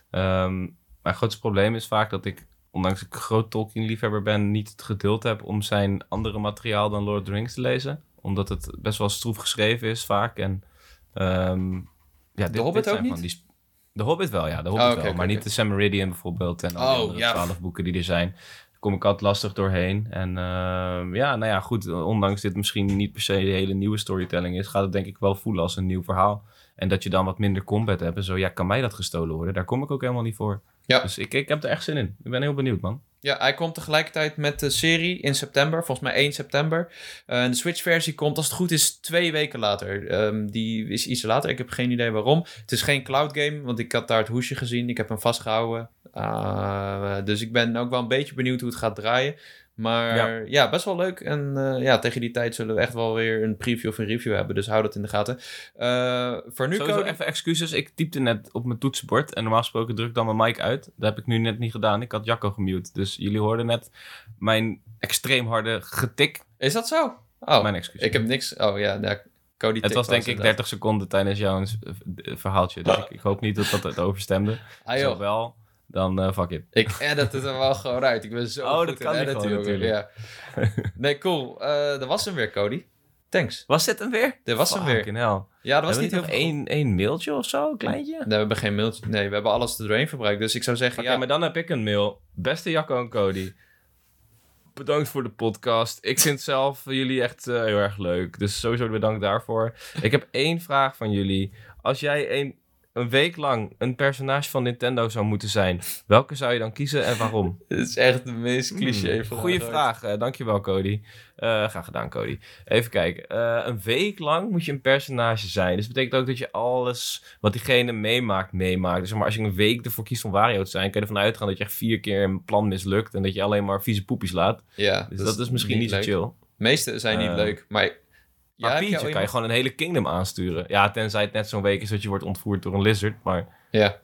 ehm, mijn grootste probleem is vaak dat ik, ondanks dat ik groot Tolkien-liefhebber ben, niet het geduld heb om zijn andere materiaal dan Lord of the Rings te lezen. Omdat het best wel stroef geschreven is vaak. En, ehm, ja, dit, Hobbit dit zijn ook niet? Die de Hobbit wel, ja. De Hobbit Oh, wel. maar niet de Sam Meridian bijvoorbeeld. En al die Oh, andere ja. twaalf boeken die er zijn. Daar kom ik altijd lastig doorheen. En ehm, ja, nou ja, goed. Ondanks dit misschien niet per se de hele nieuwe storytelling is, gaat het denk ik wel voelen als een nieuw verhaal. En dat je dan wat minder combat hebt. En zo, ja, kan mij dat gestolen worden? Daar kom ik ook helemaal niet voor. Ja. Dus ik, ik heb er echt zin in. Ik ben heel benieuwd, man. Ja, hij komt tegelijkertijd met de serie in september. Volgens mij 1 september. En de Switch-versie komt, als het goed is, twee weken later. Ehm, die is iets later. Ik heb geen idee waarom. Het is geen cloud game, want ik had daar het hoesje gezien. Ik heb hem vastgehouden. Uh, dus ik ben ook wel een beetje benieuwd hoe het gaat draaien. Maar ja, Ja. best wel leuk. En uh, ja, tegen die tijd zullen we echt wel weer een preview of een review hebben. Dus hou dat in de gaten. Uh, voor nu Sowieso even excuses. Ik typte net op mijn toetsenbord. En normaal gesproken druk dan mijn mic uit. Dat heb ik nu net niet gedaan. Ik had Jacco gemute. Dus jullie hoorden net mijn extreem harde getik. Is dat zo? Oh, mijn excuses. ik heb niks... Oh ja, nou, Cody Het was denk ik 30 seconden tijdens jouw verhaaltje. Dus ik, ik, hoop niet dat dat het overstemde. Ah, wel, dan uh, fuck it. Ik edit het er wel gewoon uit. Ik ben zo oh, goed dat kan in editen, gewoon, jongen. Ja. nee, cool. Uh, dat was hem weer, Cody. Thanks. Was dit hem weer? Dit was hem weer. Hell. Ja, dat was niet nog één, één mailtje of zo, een kleintje? Nee, we hebben geen mailtje. Nee, we hebben alles er doorheen verbruikt. Dus ik zou zeggen, okay, ja... maar dan heb ik een mail. Beste Jacco en Cody. Bedankt voor de podcast. Ik vind zelf jullie echt uh, heel erg leuk. Dus sowieso bedankt daarvoor. Ik heb één vraag van jullie. Als jij een, een week lang een personage van Nintendo zou moeten zijn, welke zou je dan kiezen en waarom? [laughs] Dit is echt de meest cliché hmm, vraag. Goeie vraag. Uh, dankjewel, Cody. Uh, graag gedaan, Cody. Even kijken. Uh, een week lang moet je een personage zijn. Dus dat betekent ook dat je alles wat diegene meemaakt, meemaakt. Dus maar als je een week ervoor kiest om Wario te zijn, kan je ervan uitgaan dat je echt vier keer een plan mislukt en dat je alleen maar vieze poepjes laat. Ja, dus dat is, dat is misschien niet, niet zo chill. De meeste zijn niet leuk, maar... Ja, maar Pietje kan je gewoon een hele kingdom aansturen. Ja, tenzij het net zo'n week is dat je wordt ontvoerd door een lizard, maar... Ja.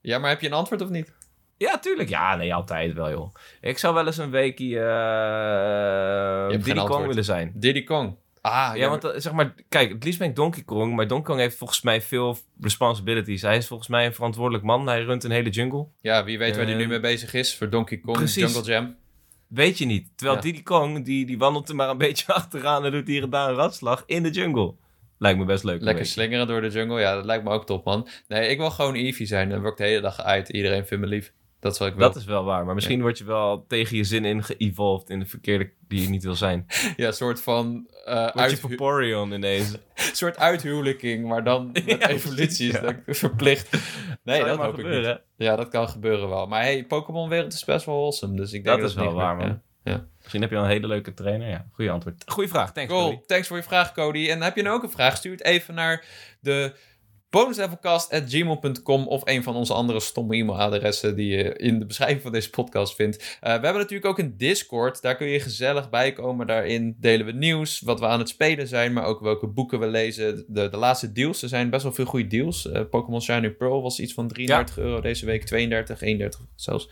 Ja, maar heb je een antwoord of niet? Ja, tuurlijk. Ja, nee, altijd wel, joh. Ik zou wel eens een weekje uh, Diddy Kong willen zijn. Diddy Kong. Ah, ja, ja want uh, zeg maar, kijk, het liefst ben ik Donkey Kong, maar Donkey Kong heeft volgens mij veel responsibilities. Hij is volgens mij een verantwoordelijk man. Hij runt een hele jungle. Ja, wie weet uh, waar hij nu mee bezig is voor Donkey Kong precies. Jungle Jam. Weet je niet. Terwijl ja. Diddy Kong, die, die wandelt er maar een [laughs] beetje achteraan en doet hier en daar een ratslag in de jungle. Lijkt me best leuk. Lekker slingeren door de jungle. Ja, dat lijkt me ook top, man. Nee, ik wil gewoon Eevee zijn. Dan word ik de hele dag uit. Iedereen vindt me lief. Dat is wil. Dat is wel waar. Maar misschien ja. word je wel tegen je zin in geëvolved in de verkeerde die je niet wil zijn. [laughs] ja, een soort van... Uh, word je Vaporeon ineens. een [laughs] soort uithuwelijking, maar dan [laughs] met ja, evoluties. Ja. verplicht. Nee, Zou dat hoop gebeuren. ik niet. Ja, dat kan gebeuren wel. Maar hey, Pokémon-wereld is best wel wholesome. Dus ik denk dat, dat is wel waar, meer, man. Ja. Misschien heb je al een hele leuke trainer. Ja, goeie antwoord. Goeie vraag. Thanks, cool. Cody. Thanks voor je vraag, Cody. En heb je nou ook een vraag? Stuur het even naar de bonuslevelcast.gmail.com of een van onze andere stomme e-mailadressen die je in de beschrijving van deze podcast vindt. Uh, we hebben natuurlijk ook een Discord. Daar kun je gezellig bij komen. Daarin delen we nieuws, wat we aan het spelen zijn, maar ook welke boeken we lezen. De, de laatste deals. Er zijn best wel veel goede deals. Uh, Pokémon Shining Pearl was iets van 33 ja. euro deze week. 32, 31 zelfs.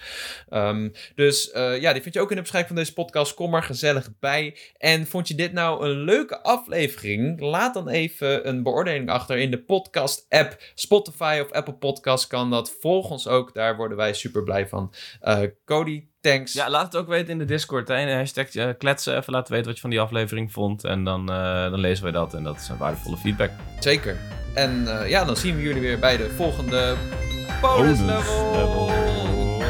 Um, dus uh, ja, die vind je ook in de beschrijving van deze podcast. Kom er gezellig bij. En vond je dit nou een leuke aflevering? Laat dan even een beoordeling achter in de podcast app. Spotify of Apple Podcast kan dat. Volg ons ook, daar worden wij super blij van. Uh, Cody, thanks. Ja, laat het ook weten in de Discord. Hè. Hashtag uh, kletsen. Even laten weten wat je van die aflevering vond. En dan, uh, dan lezen wij dat. En dat is een waardevolle feedback. Zeker. En ja, dan zien we jullie weer bij de volgende bonus, bonus level. level.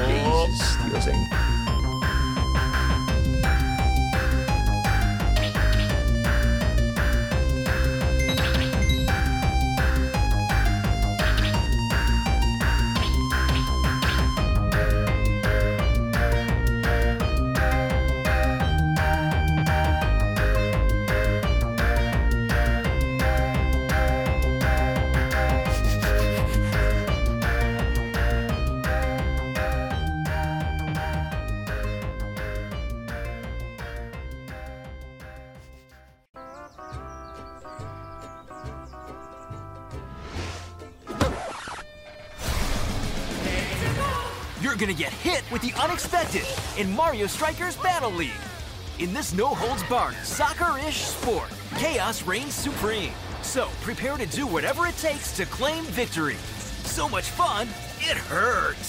Jezus, die was eng. Mario Strikers Battle League. In this no holds barred, soccer ish sport, chaos reigns supreme. So prepare to do whatever it takes to claim victory. So much fun, it hurts.